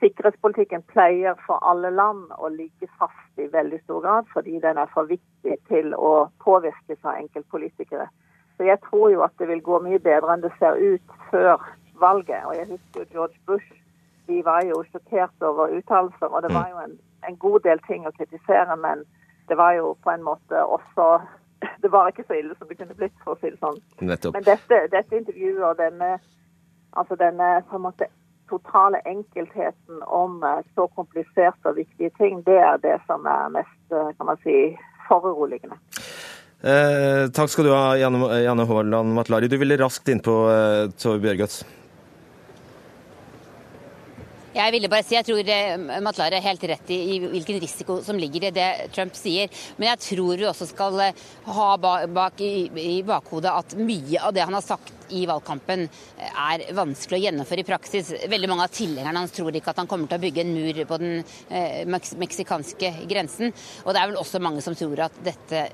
sikkerhetspolitikken pleier for alle land å ligge fast i veldig stor grad, fordi den er for viktig til å påvirkes av enkeltpolitikere. Så jeg tror jo at det vil gå mye bedre enn det ser ut før valget. Og jeg husker jo George Bush. De var jo sjokkert over uttalelser, og det var jo en, en god del ting å kritisere, men det var jo på en måte også det var ikke så ille som det kunne blitt, for å si det sånn. Nettopp. Men dette, dette intervjuet og denne, altså denne på en måte totale enkeltheten om eh, så kompliserte og viktige ting, det er det som er mest eh, kan man si, foruroligende. Eh, takk skal du ha, Janne, Janne Haaland Matlari. Du ville raskt innpå eh, Tove Bjørgaas. Jeg ville bare si, jeg tror eh, Matlar er helt rett i, i, hvilken risiko som ligger i det Trump sier. Men jeg tror vi også skal eh, ha bak, i, i, bakhodet at mye av det han har sagt i valgkampen eh, er vanskelig å gjennomføre i praksis. Veldig mange av tilhengerne hans tror ikke at han kommer til å bygge en mur på den eh, meksikanske grensen. Og det er vel også mange som tror at dette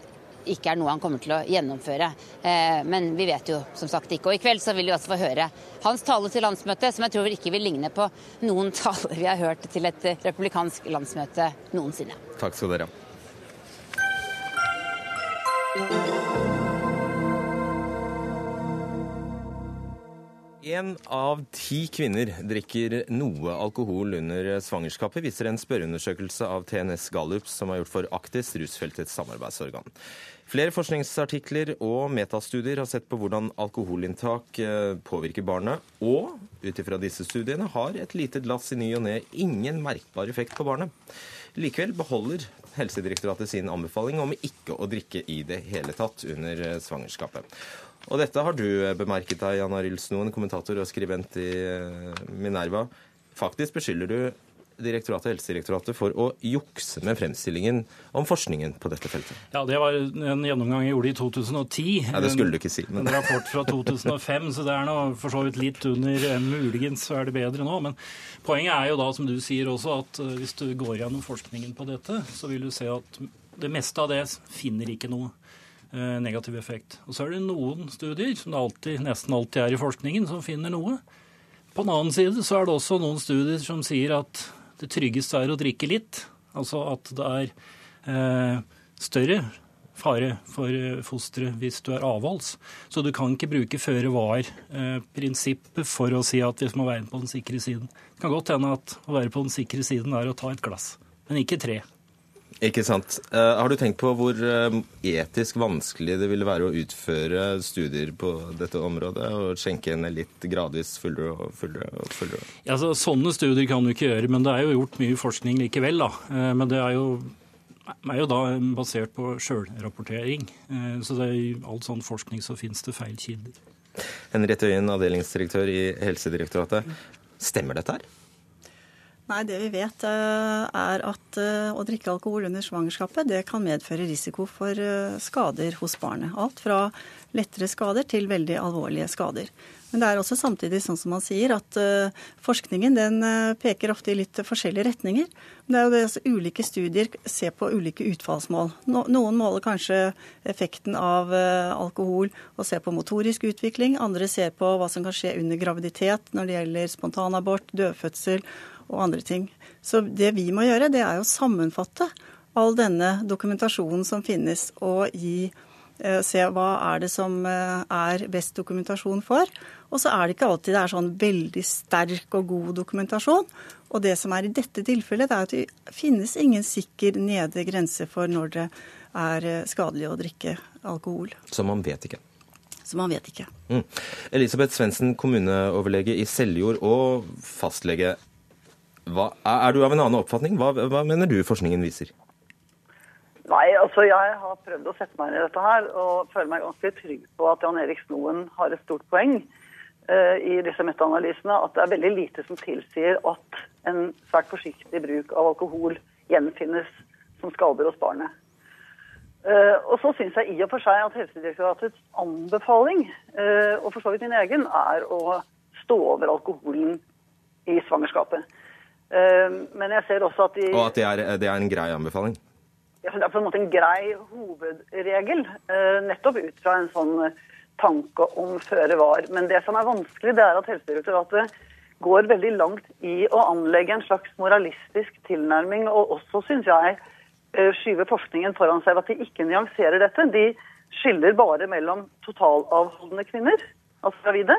ikke er noe han kommer til å gjennomføre. Eh, men vi vet jo som sagt ikke. Og i kveld så vil vi også få høre hans tale til landsmøtet, som jeg tror ikke vil ligne på noen taler vi har hørt til et republikansk landsmøte noensinne. Takk skal dere ha. En av ti kvinner drikker noe alkohol under svangerskapet, viser en spørreundersøkelse av TNS Gallup som er gjort for Aktis, rusfeltets samarbeidsorgan. Flere forskningsartikler og metastudier har sett på hvordan alkoholinntak eh, påvirker barnet, og ut ifra disse studiene har et lite glass i ny og ne ingen merkbar effekt på barnet. Likevel beholder Helsedirektoratet sin anbefaling om ikke å drikke i det hele tatt under eh, svangerskapet. Og dette har du bemerket deg, Jan Arild Snoen, kommentator og skribent i eh, Minerva. Faktisk beskylder du direktoratet, Helsedirektoratet for å jukse med fremstillingen om forskningen på dette feltet. Ja, Det var en gjennomgang jeg gjorde i 2010. Ja, Det skulle du ikke si. Men... En rapport fra 2005, så det er nå for så vidt litt under. Eh, muligens så er det bedre nå. Men poenget er jo da, som du sier også, at eh, hvis du går gjennom forskningen på dette, så vil du se at det meste av det finner ikke noe Eh, negativ effekt. Og Så er det noen studier, som det alltid, nesten alltid er i forskningen, som finner noe. På den annen side så er det også noen studier som sier at det tryggeste er å drikke litt. Altså at det er eh, større fare for eh, fosteret hvis du er avholds. Så du kan ikke bruke føre var-prinsippet for å si at vi må være på den sikre siden. Det kan godt hende at å være på den sikre siden er å ta et glass, men ikke tre. Ikke sant. Uh, har du tenkt på hvor uh, etisk vanskelig det ville være å utføre studier på dette området, og skjenke henne litt gradvis fullere og fullere? og fullere? Ja, så, sånne studier kan du ikke gjøre, men det er jo gjort mye forskning likevel. da. Uh, men det er jo, er jo da basert på sjølrapportering. Så det er i all sånn forskning så finnes det feil kilder. Henriette Øyen, avdelingsdirektør i Helsedirektoratet. Stemmer dette her? Nei, Det vi vet eh, er at eh, å drikke alkohol under svangerskapet det kan medføre risiko for eh, skader hos barnet. Alt fra lettere skader til veldig alvorlige skader. Men det er også samtidig sånn som man sier at forskningen den peker ofte i litt forskjellige retninger. Det er jo det altså, Ulike studier ser på ulike utfallsmål. Noen måler kanskje effekten av alkohol og ser på motorisk utvikling. Andre ser på hva som kan skje under graviditet når det gjelder spontanabort, dødfødsel og andre ting. Så det vi må gjøre, det er å sammenfatte all denne dokumentasjonen som finnes, og gi, eh, se hva er det som eh, er best dokumentasjon for. Og så er det ikke alltid det er sånn veldig sterk og god dokumentasjon. Og det som er i dette tilfellet, det er at det finnes ingen sikker nedre grense for når det er eh, skadelig å drikke alkohol. Så man vet ikke? Så man vet ikke. Mm. Elisabeth Svendsen, kommuneoverlege i Seljord og fastlege. Hva, er du av en annen oppfatning? Hva, hva, mener du forskningen viser? Nei, altså Jeg har prøvd å sette meg inn i dette her og føler meg ganske trygg på at Jan Erik Snoen har et stort poeng uh, i disse metaanalysene. At det er veldig lite som tilsier at en svært forsiktig bruk av alkohol gjenfinnes som skader hos barnet. Uh, og så syns jeg i og for seg at Helsedirektoratets anbefaling, uh, og for så vidt min egen, er å stå over alkoholen i svangerskapet. Ehm, men jeg ser også at de Og at det er, det er en grei anbefaling? Ja, det er på en måte en grei hovedregel. Eh, nettopp ut fra en sånn eh, tanke om føre var. Men det som er vanskelig, det er at Helsedirektoratet går veldig langt i å anlegge en slags moralistisk tilnærming, og også, syns jeg, skyver skyve forskningen foran seg ved at de ikke nyanserer dette. De skiller bare mellom totalavholdende kvinner, altså gravide,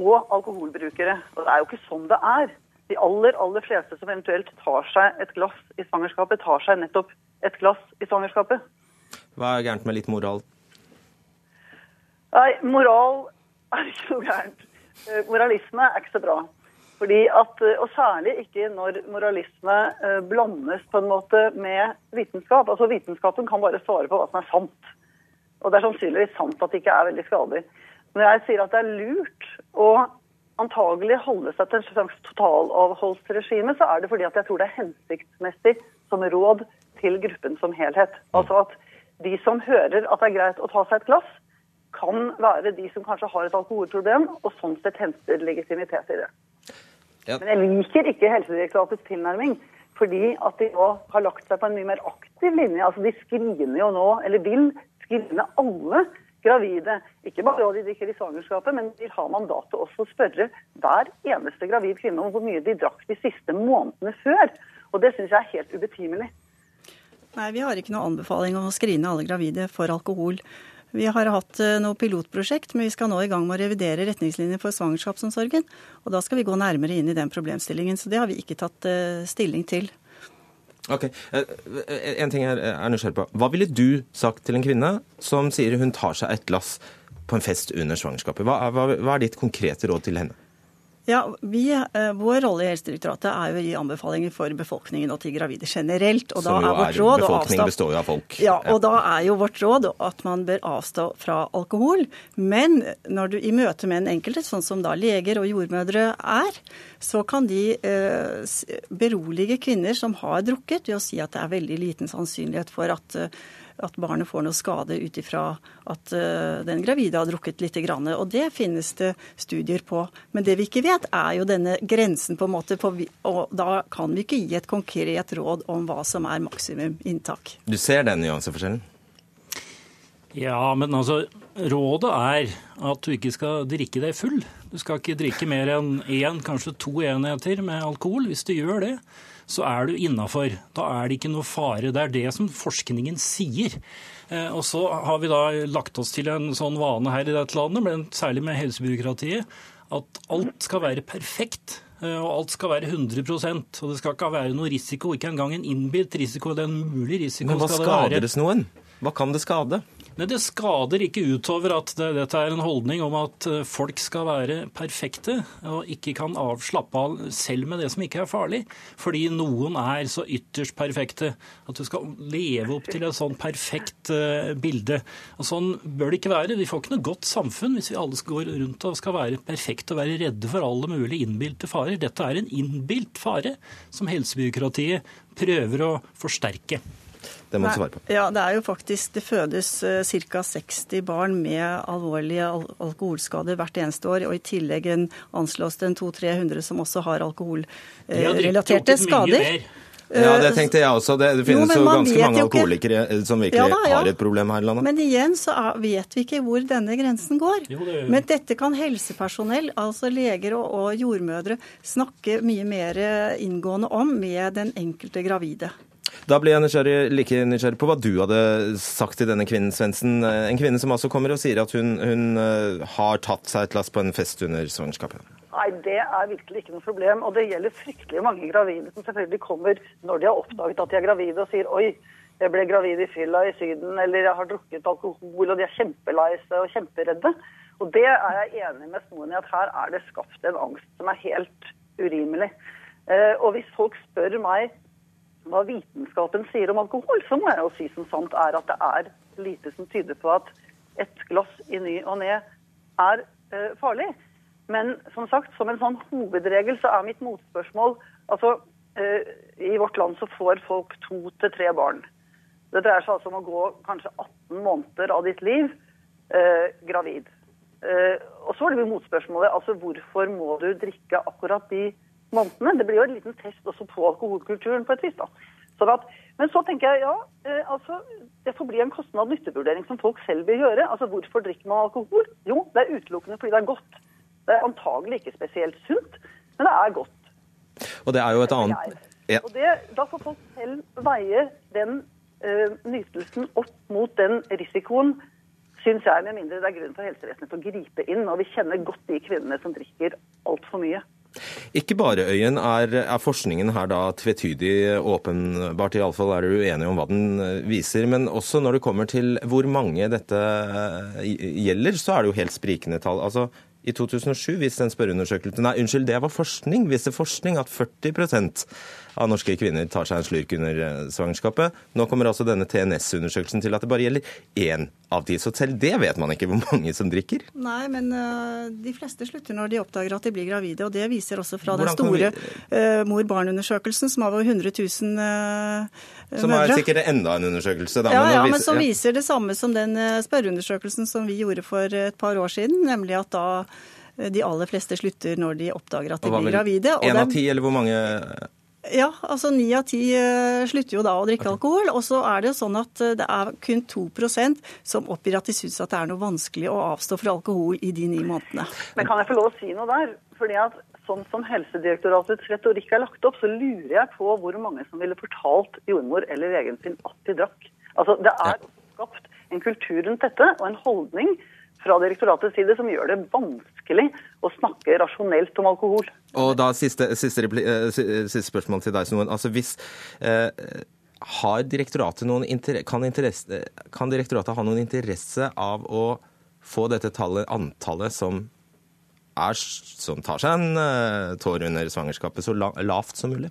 og alkoholbrukere. Og det er jo ikke sånn det er de aller, aller fleste som eventuelt tar seg et glass i svangerskapet, tar seg nettopp et glass i svangerskapet. Hva er gærent med litt moral? Nei, moral er ikke noe gærent. Eh, moralisme er ikke så bra. Fordi at, eh, Og særlig ikke når moralisme eh, blandes på en måte med vitenskap. Altså Vitenskapen kan bare svare på hva som er sant. Og det er sannsynligvis sant at det ikke er veldig skadelig. Når jeg sier at det er lurt å antagelig holde seg til en slags totalavholdsregime, så er det fordi at jeg tror det er hensiktsmessig som råd til gruppen som helhet. Altså at de som hører at det er greit å ta seg et glass, kan være de som kanskje har et alkoholproblem, og sånn sett henter legitimitet i det. Ja. Men jeg liker ikke Helsedirektoratets tilnærming, fordi at de nå har lagt seg på en mye mer aktiv linje. Altså De screener jo nå, eller vil screene alle gravide. Ikke bare de drikker i svangerskapet, men de har mandat til også å spørre hver eneste gravid kvinne om hvor mye de drakk de siste månedene før. Og det syns jeg er helt ubetimelig. Nei, vi har ikke noe anbefaling om å skrine alle gravide for alkohol. Vi har hatt eh, noe pilotprosjekt, men vi skal nå i gang med å revidere retningslinjer for svangerskapsomsorgen. Og da skal vi gå nærmere inn i den problemstillingen. Så det har vi ikke tatt eh, stilling til. Ok, eh, En ting jeg er nysgjerrig på. Hva ville du sagt til en kvinne som sier hun tar seg et glass på en fest under svangerskapet? Hva, er, hva er ditt konkrete råd til henne? Ja, vi, eh, Vår rolle i Helsedirektoratet er jo å gi anbefalinger for befolkningen og til gravide generelt. og da Som jo er vårt råd befolkningen består jo av folk. Ja, og da er jo vårt råd at man bør avstå fra alkohol. Men når du i møte med en enkelte, sånn som da leger og jordmødre er, så kan de eh, berolige kvinner som har drukket, ved å si at det er veldig liten sannsynlighet for at eh, at barnet får noe skade ut ifra at uh, den gravide har drukket litt. Grann, og det finnes det studier på. Men det vi ikke vet, er jo denne grensen, på en måte. På, og da kan vi ikke gi et konkret råd om hva som er maksimum inntak. Du ser den nyanseforskjellen? Ja, men altså Rådet er at du ikke skal drikke deg full. Du skal ikke drikke mer enn én, kanskje to enheter med alkohol. Hvis du gjør det, så er du innafor. Da er det ikke noe fare. Det er det som forskningen sier. Eh, og så har vi da lagt oss til en sånn vane her i dette landet, men særlig med helsebyråkratiet, at alt skal være perfekt. Eh, og alt skal være 100% og det skal ikke være noe risiko. Ikke engang en innbilt risiko det er en mulig risiko. Men hva skader det noen? Hva kan det skade? Men det skader ikke utover at det, dette er en holdning om at eh, folk skal være perfekte og ikke kan avslappe av selv med det som ikke er farlig. Fordi noen er så ytterst perfekte at du skal leve opp til et sånn perfekt uh, bilde. Og Sånn bør det ikke være. Vi får ikke noe godt samfunn hvis vi alle går rundt og skal være perfekte og være redde for alle mulige innbilte farer. Dette er en innbilt fare som helsebyråkratiet prøver å forsterke. Det må du svare på. Ja, det er jo faktisk Det fødes uh, ca. 60 barn med alvorlige alkoholskader hvert eneste år. Og i tillegg en anslås det en 200-300 som også har alkoholrelaterte skader. Ja, det tenkte jeg også. Det, det finnes jo, jo ganske mange alkoholikere eh, som virkelig ja, da, ja. har et problem her i landet. Men igjen så er, vet vi ikke hvor denne grensen går. Jo, det... Men dette kan helsepersonell, altså leger og, og jordmødre, snakke mye mer inngående om med den enkelte gravide. Da blir jeg nysgjerrig, like nysgjerrig på hva du hadde sagt til denne kvinnen, Svendsen. En kvinne som altså kommer og sier at hun, hun eh, har tatt seg et lass på en fest under svangerskapet. Nei, det er virkelig ikke noe problem. Og det gjelder fryktelig mange gravide som selvfølgelig kommer når de har oppdaget at de er gravide og sier oi, jeg ble gravid i fylla i Syden, eller jeg har drukket alkohol, og de er kjempelei seg og kjemperedde. Og det er jeg enig med Snoen i at her er det skapt en angst som er helt urimelig. Eh, og hvis folk spør meg hva vitenskapen sier om alkohol, så må jeg jo si som sant er at det er lite som tyder på at et glass i ny og ne er eh, farlig. Men som sagt, som en sånn hovedregel så er mitt motspørsmål altså eh, I vårt land så får folk to til tre barn. Det dreier seg altså om å gå kanskje 18 måneder av ditt liv eh, gravid. Eh, og så er det motspørsmålet altså hvorfor må du drikke akkurat de månedene. Det blir jo en liten test også på alkoholkulturen på et vis. da. Sånn at, men så tenker jeg ja, eh, altså, det får bli en kostnad-nyttevurdering som folk selv vil gjøre. Altså Hvorfor drikker man alkohol? Jo, det er utelukkende fordi det er godt. Det er antagelig ikke spesielt sunt, men det er godt. Og det er jo et annet... Ja. Og det, Da får folk selv veie den uh, nytelsen opp mot den risikoen, syns jeg, med mindre det er grunn for helsevesenet til å gripe inn. Og vi kjenner godt de kvinnene som drikker altfor mye. Ikke bare, Øyen, er, er, forskningen her da tvetydig åpenbart, iallfall er du uenig om hva den eh, viser. Men også når det kommer til hvor mange dette eh, gjelder, så er det jo helt sprikende tall. Altså, i 2007 viste en spørreundersøkelse Nei, unnskyld, det var forskning. Viste forskning at 40 av norske kvinner tar seg en slurk under eh, svangerskapet. Nå kommer altså denne TNS-undersøkelsen til at det bare gjelder én av ti. Så selv det vet man ikke hvor mange som drikker. Nei, men uh, de fleste slutter når de oppdager at de blir gravide. Og det viser også fra Hvordan den store vi... uh, mor-barn-undersøkelsen, som har over 100 000 uh, som er sikkert enda en undersøkelse. Da, ja, men, ja, men som ja. viser det samme som den spørreundersøkelsen som vi gjorde for et par år siden, nemlig at da de aller fleste slutter når de oppdager at de blir gravide. En av ti, eller hvor mange ja, altså ni av ti eh, slutter jo da å drikke alkohol. Og så er det jo sånn at eh, det er kun 2% som oppgir at de syns at det er noe vanskelig å avstå fra alkohol i de ni månedene. Men kan jeg få lov å si noe der? Fordi at sånn som Helsedirektoratets retorikk er lagt opp, så lurer jeg på hvor mange som ville fortalt jordmor eller legen sin at de drakk. Altså, Det er skapt en kultur rundt dette og en holdning fra direktoratets side som gjør det vanskelig å snakke rasjonelt om alkohol. Og da Siste, siste, eh, siste spørsmål til deg. Snoen. Altså hvis, eh, har direktoratet noen kan, kan, direktoratet ha noen interesse av å få dette tallet, antallet som, er, som tar seg en uh, tår under svangerskapet, så la, lavt som mulig?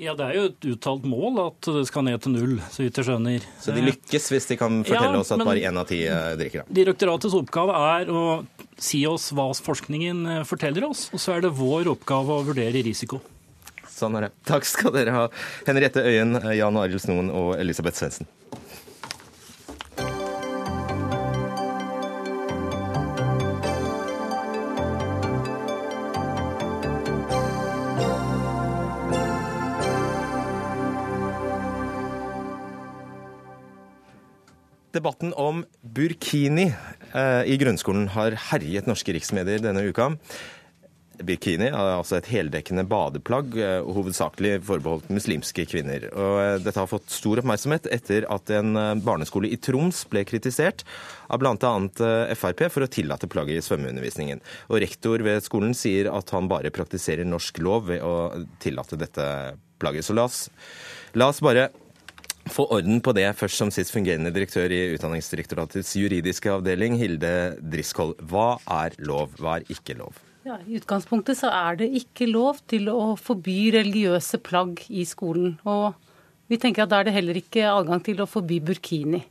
Ja, Det er jo et uttalt mål at det skal ned til null, så vidt jeg skjønner. Så de lykkes hvis de kan fortelle ja, oss at bare én av ti eh, drikker? Da. Direktoratets oppgave er å si oss hva forskningen eh, forteller oss, og så er det vår oppgave å vurdere risiko. Sånn er det. Takk skal dere ha, Henriette Øyen, Jan Arild Snoen og Elisabeth Svendsen. Debatten om burkini eh, i grunnskolen har herjet norske riksmedier denne uka. Burkini er altså et heldekkende badeplagg, eh, hovedsakelig forbeholdt muslimske kvinner. Og eh, dette har fått stor oppmerksomhet etter at en barneskole i Troms ble kritisert av bl.a. Frp for å tillate plagget i svømmeundervisningen. Og rektor ved skolen sier at han bare praktiserer norsk lov ved å tillate dette plagget. Så la oss, la oss bare få orden på det først som sist fungerende direktør i Utdanningsdirektoratets juridiske avdeling, Hilde Driskoll. Hva er lov, hva er ikke lov? Ja, I utgangspunktet så er det ikke lov til å forby religiøse plagg i skolen. Og vi tenker at da er det heller ikke adgang til å forby burkini.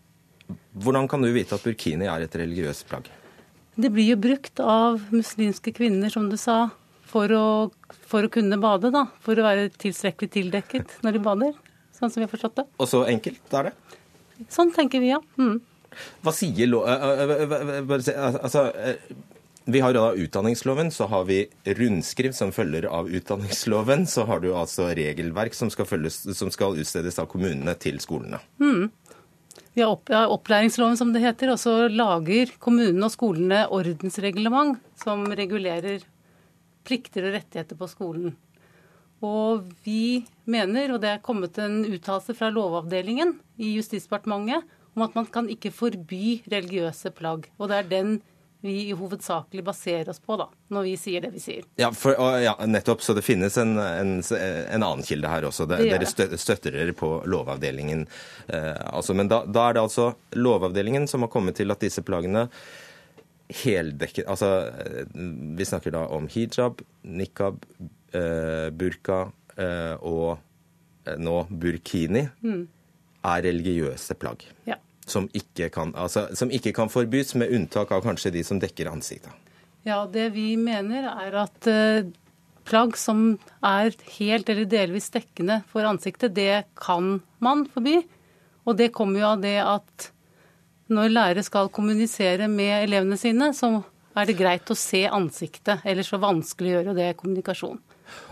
Hvordan kan du vite at burkini er et religiøst plagg? Det blir jo brukt av muslimske kvinner, som du sa, for å, for å kunne bade. da, For å være tilstrekkelig tildekket når de bader. Sånn som vi har forstått det. Og så enkelt er det? Sånn tenker vi, ja. Mm. Hva sier lov... Altså, vi har da utdanningsloven, så har vi rundskriv som følger av utdanningsloven. Så har du altså regelverk som skal, følges, som skal utstedes av kommunene til skolene. Mm. Vi har, opp, har opplæringsloven, som det heter, og så lager kommunene og skolene ordensreglement som regulerer plikter og rettigheter på skolen. Og vi mener, og det er kommet en uttalelse fra Lovavdelingen i Justisdepartementet, om at man kan ikke forby religiøse plagg. Og det er den vi hovedsakelig baserer oss på da, når vi sier det vi sier. Ja, for, ja nettopp. Så det finnes en, en, en annen kilde her også. Det, det dere støtter dere på Lovavdelingen. Eh, altså, men da, da, er det altså Lovavdelingen som har kommet til at disse plaggene heldekket Altså, eh, vi snakker da om hijab, nikab, burka eh, og eh, nå burkini, mm. er religiøse plagg. Ja. Som ikke, kan, altså, som ikke kan forbys, med unntak av kanskje de som dekker ansiktet. Ja, det vi mener er at plagg som er helt eller delvis dekkende for ansiktet, det kan man forby. Og det kommer jo av det at når lærere skal kommunisere med elevene sine, så er det greit å se ansiktet. Ellers så vanskeliggjør jo det kommunikasjon.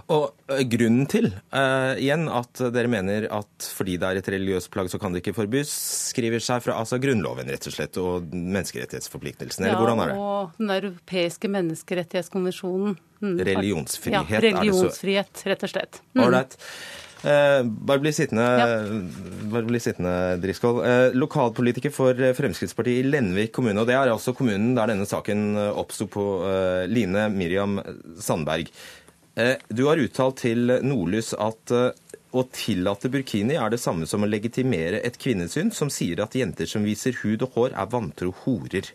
Og eh, grunnen til uh, igjen at dere mener at fordi det er et religiøst plagg, så kan det ikke forbys, skriver seg fra altså Grunnloven rett og slett, og menneskerettighetsforpliktelsene, eller ja, hvordan er det? Ja, og den europeiske menneskerettighetskonvensjonen. Mm. Religionsfrihet, ja, religionsfrihet, rett og slett. Mm. Ålreit. Eh, bare bli sittende, ja. bli sittende Driscoll. Eh, lokalpolitiker for Fremskrittspartiet i Lenvik kommune, og det er altså kommunen der denne saken oppsto på. Eh, Line Miriam Sandberg. Eh, du har uttalt til Nordlys at eh, å tillate burkini er det samme som å legitimere et kvinnesyn som sier at jenter som viser hud og hår, er vantro horer.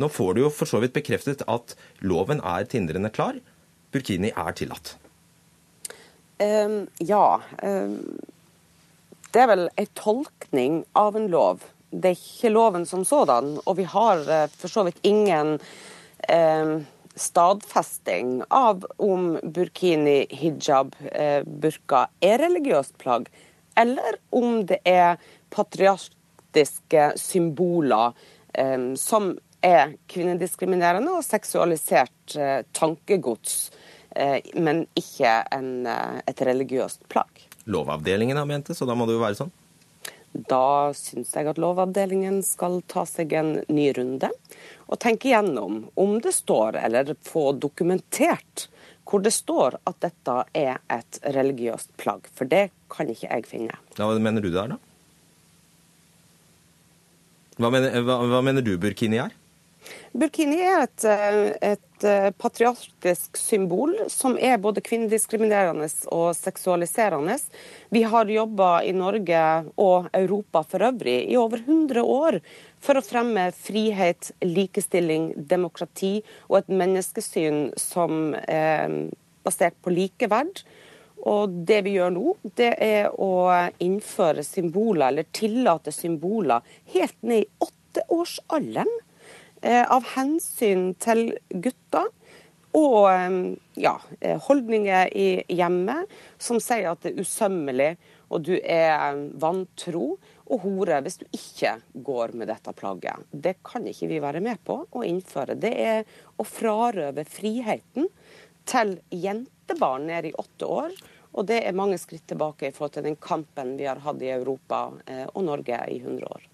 Nå får du jo for så vidt bekreftet at loven er tindrende klar. Burkini er tillatt. Um, ja. Um, det er vel en tolkning av en lov. Det er ikke loven som sådan. Og vi har uh, for så vidt ingen um, stadfesting av om burkini, hijab, eh, burka er religiøst plagg, eller om det er patriarkiske symboler eh, som er kvinnediskriminerende og seksualisert eh, tankegods, men ikke en, et religiøst plagg. Lovavdelingen har ment det, så da må det jo være sånn? Da syns jeg at Lovavdelingen skal ta seg en ny runde og tenke gjennom om det står, eller få dokumentert hvor det står at dette er et religiøst plagg. For det kan ikke jeg finne. Ja, hva mener du det er, da? Hva mener, hva, hva mener du burkini er? Burkini er et, eh, et eh, patriarkisk symbol som er både kvinnediskriminerende og seksualiserende. Vi har jobba i Norge og Europa for øvrig i over 100 år for å fremme frihet, likestilling, demokrati og et menneskesyn som er basert på likeverd. Og det vi gjør nå, det er å innføre symboler, eller tillate symboler, helt ned i åtteårsalderen Eh, av hensyn til gutter og eh, ja, eh, holdninger i hjemmet som sier at det er usømmelig og du er vantro og hore hvis du ikke går med dette plagget. Det kan ikke vi være med på å innføre. Det er å frarøve friheten til jentebarn ned i åtte år. Og det er mange skritt tilbake i forhold til den kampen vi har hatt i Europa og Norge i 100 år.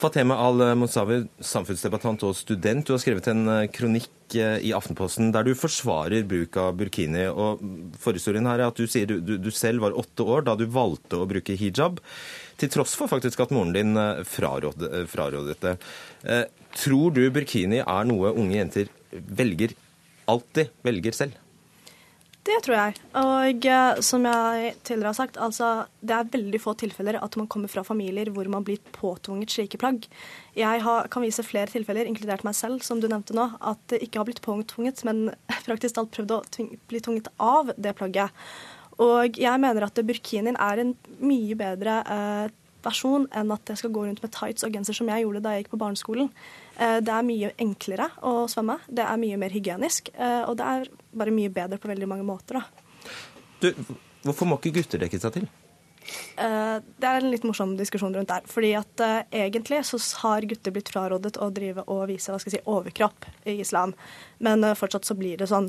Fatema Al-Musawi, samfunnsdebattant og student. Du har skrevet en eh, kronikk eh, i Aftenposten der du forsvarer bruk av burkini. og Forhistorien her er at du sier du, du, du, selv var åtte år da du valgte å bruke hijab, til tross for faktisk at moren din eh, frarådet, frarådet det. Tror du burkini er noe unge jenter velger alltid velger selv? Det tror jeg. Og eh, som jeg tidligere har sagt, altså det er veldig få tilfeller at man kommer fra familier hvor man blir påtvunget slike plagg. Jeg har, kan vise flere tilfeller, inkludert meg selv, som du nevnte nå, at det ikke har blitt påtvunget, men praktisk talt prøvd å tving, bli tvunget av det plagget. Og jeg mener at burkinien er en mye bedre eh, versjon enn at jeg skal gå rundt med tights og genser som jeg gjorde da jeg gikk på barneskolen. Eh, det er mye enklere å svømme, det er mye mer hygienisk, eh, og det er bare mye bedre på veldig mange måter. Du, hvorfor må ikke gutter dekke seg til? Eh, det er en litt morsom diskusjon rundt der. fordi at egentlig så har gutter blitt frarådet å drive og vise hva skal jeg si, overkropp i islam, men fortsatt så blir det sånn.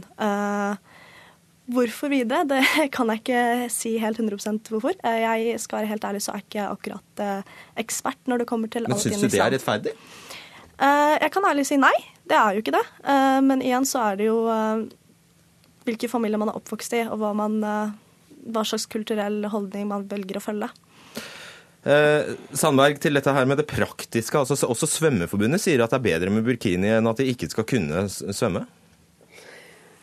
Hvorfor videre? Det kan jeg ikke si helt 100 hvorfor. Jeg skal være helt ærlig, så er jeg ikke akkurat ekspert når det kommer til Men syns du det er rettferdig? Eh, jeg kan ærlig si nei. Det er jo ikke det. Eh, men igjen så er det jo eh, hvilke familier man er oppvokst i, og hva, man, hva slags kulturell holdning man velger å følge. Sandberg, til dette her med det praktiske. altså Også Svømmeforbundet sier at det er bedre med burkini enn at de ikke skal kunne svømme?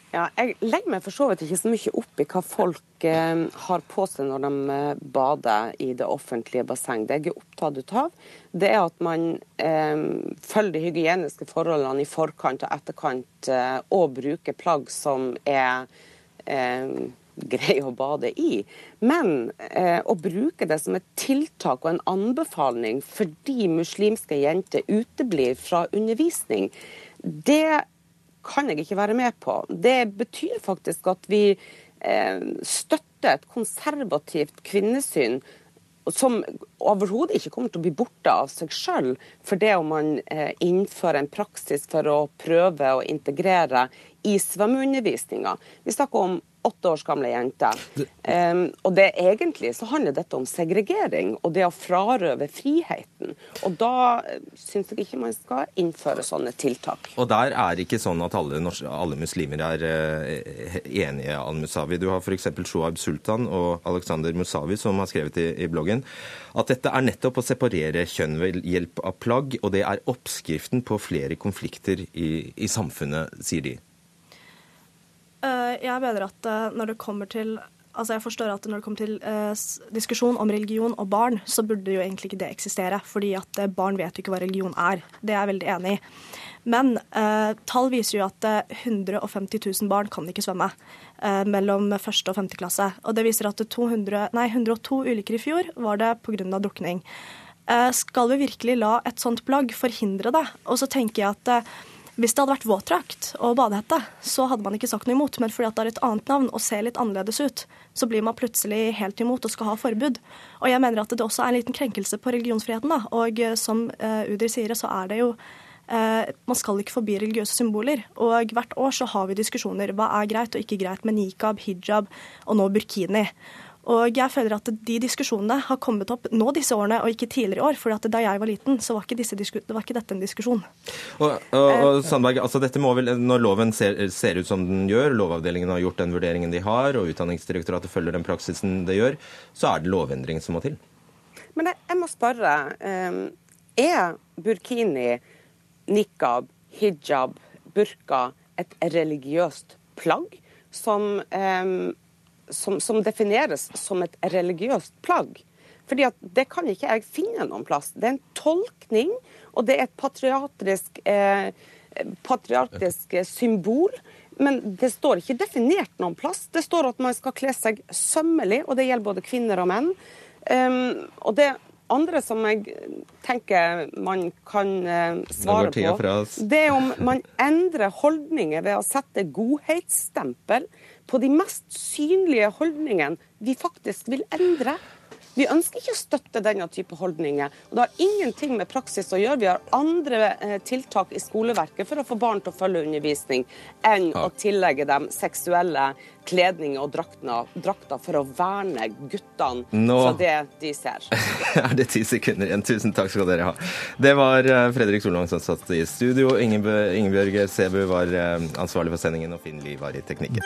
Ja, jeg legger meg for så vidt ikke så mye opp i hva folk eh, har på seg når de eh, bader i det offentlige basseng. Det jeg er opptatt av, det er at man eh, følger de hygieniske forholdene i forkant og etterkant, eh, og bruker plagg som er eh, greie å bade i. Men eh, å bruke det som et tiltak og en anbefaling fordi muslimske jenter uteblir fra undervisning, det kan jeg ikke være med på. Det betyr faktisk at vi eh, støtter et konservativt kvinnesyn som overhodet ikke kommer til å bli borte av seg sjøl for det om man eh, innfører en praksis for å prøve å integrere i svømmeundervisninga. Vi snakker om åtte års gamle jenter. Um, og det egentlig så handler dette om segregering og det å frarøve friheten. Og da eh, syns jeg ikke man skal innføre sånne tiltak. Og der er ikke sånn at alle, norske, alle muslimer er uh, enige, Al-Musawi. Du har f.eks. Shoaib Sultan og Alexander Musawi som har skrevet i, i bloggen at dette er nettopp å separere kjønn ved hjelp av plagg, og det er oppskriften på flere konflikter i, i samfunnet, sier de. Eh, jeg mener at eh, når det kommer til Altså jeg forstår at Når det kommer til eh, diskusjon om religion og barn, så burde jo egentlig ikke det eksistere. Fordi at eh, barn vet jo ikke hva religion er. Det er jeg veldig enig i. Men eh, tall viser jo at 150 000 barn kan ikke svømme eh, mellom første og femte klasse. Og det viser at 200, nei, 102 ulykker i fjor var det pga. drukning. skal vi virkelig la et sånt plagg forhindre det? Og så tenker jeg at hvis det hadde vært våtdrakt og badehette, så hadde man ikke sagt noe imot. Men fordi det er et annet navn og ser litt annerledes ut, så blir man plutselig helt imot og skal ha forbud. Og jeg mener at det også er en liten krenkelse på religionsfriheten. da. Og eh, som uh, Udri sier, så er det jo uh, Man skal ikke forbi religiøse symboler. Og hvert år så har vi diskusjoner. Hva er greit og ikke greit med nikab, hijab og nå burkini? Og jeg føler at de diskusjonene har kommet opp nå disse årene, og ikke tidligere i år. For da jeg var liten, så var ikke, var ikke dette en diskusjon. Og, og, og Sandberg, altså dette må vel, Når loven ser, ser, ut som den gjør, Lovavdelingen har gjort den vurderingen de har, og Utdanningsdirektoratet følger den praksisen det gjør, så er det lovendring som må til? Men jeg, jeg må spørre. Um, er burkini, nikab, hijab, burka et religiøst plagg som um, som, som, defineres som et religiøst plagg. Fordi at Det kan ikke jeg finne noen plass. Det er en tolkning, og det er et patriotisk, eh, patriotisk symbol. Men det står ikke definert noen plass. Det står at man skal kle seg sømmelig, og det gjelder både kvinner og menn. Um, og det andre som jeg tenker man kan uh, svare på, det er om man endrer holdninger ved å sette godhetsstempel på de mest synlige holdningene vi faktisk vil endre. Vi ønsker ikke å støtte denne type holdninger. og Det har ingenting med praksis å gjøre. Vi har andre eh, tiltak i skoleverket for å få barn til å følge undervisning, enn ja. å tillegge dem seksuelle kledninger og drakter, for å verne guttene Nå fra det de ser. er det ti sekunder igjen. Tusen takk skal dere ha. Det var eh, Fredrik Solvang som satt i studio. Ingebjørg Sebu var eh, ansvarlig for sendingen, og Finn Lie var i teknikken.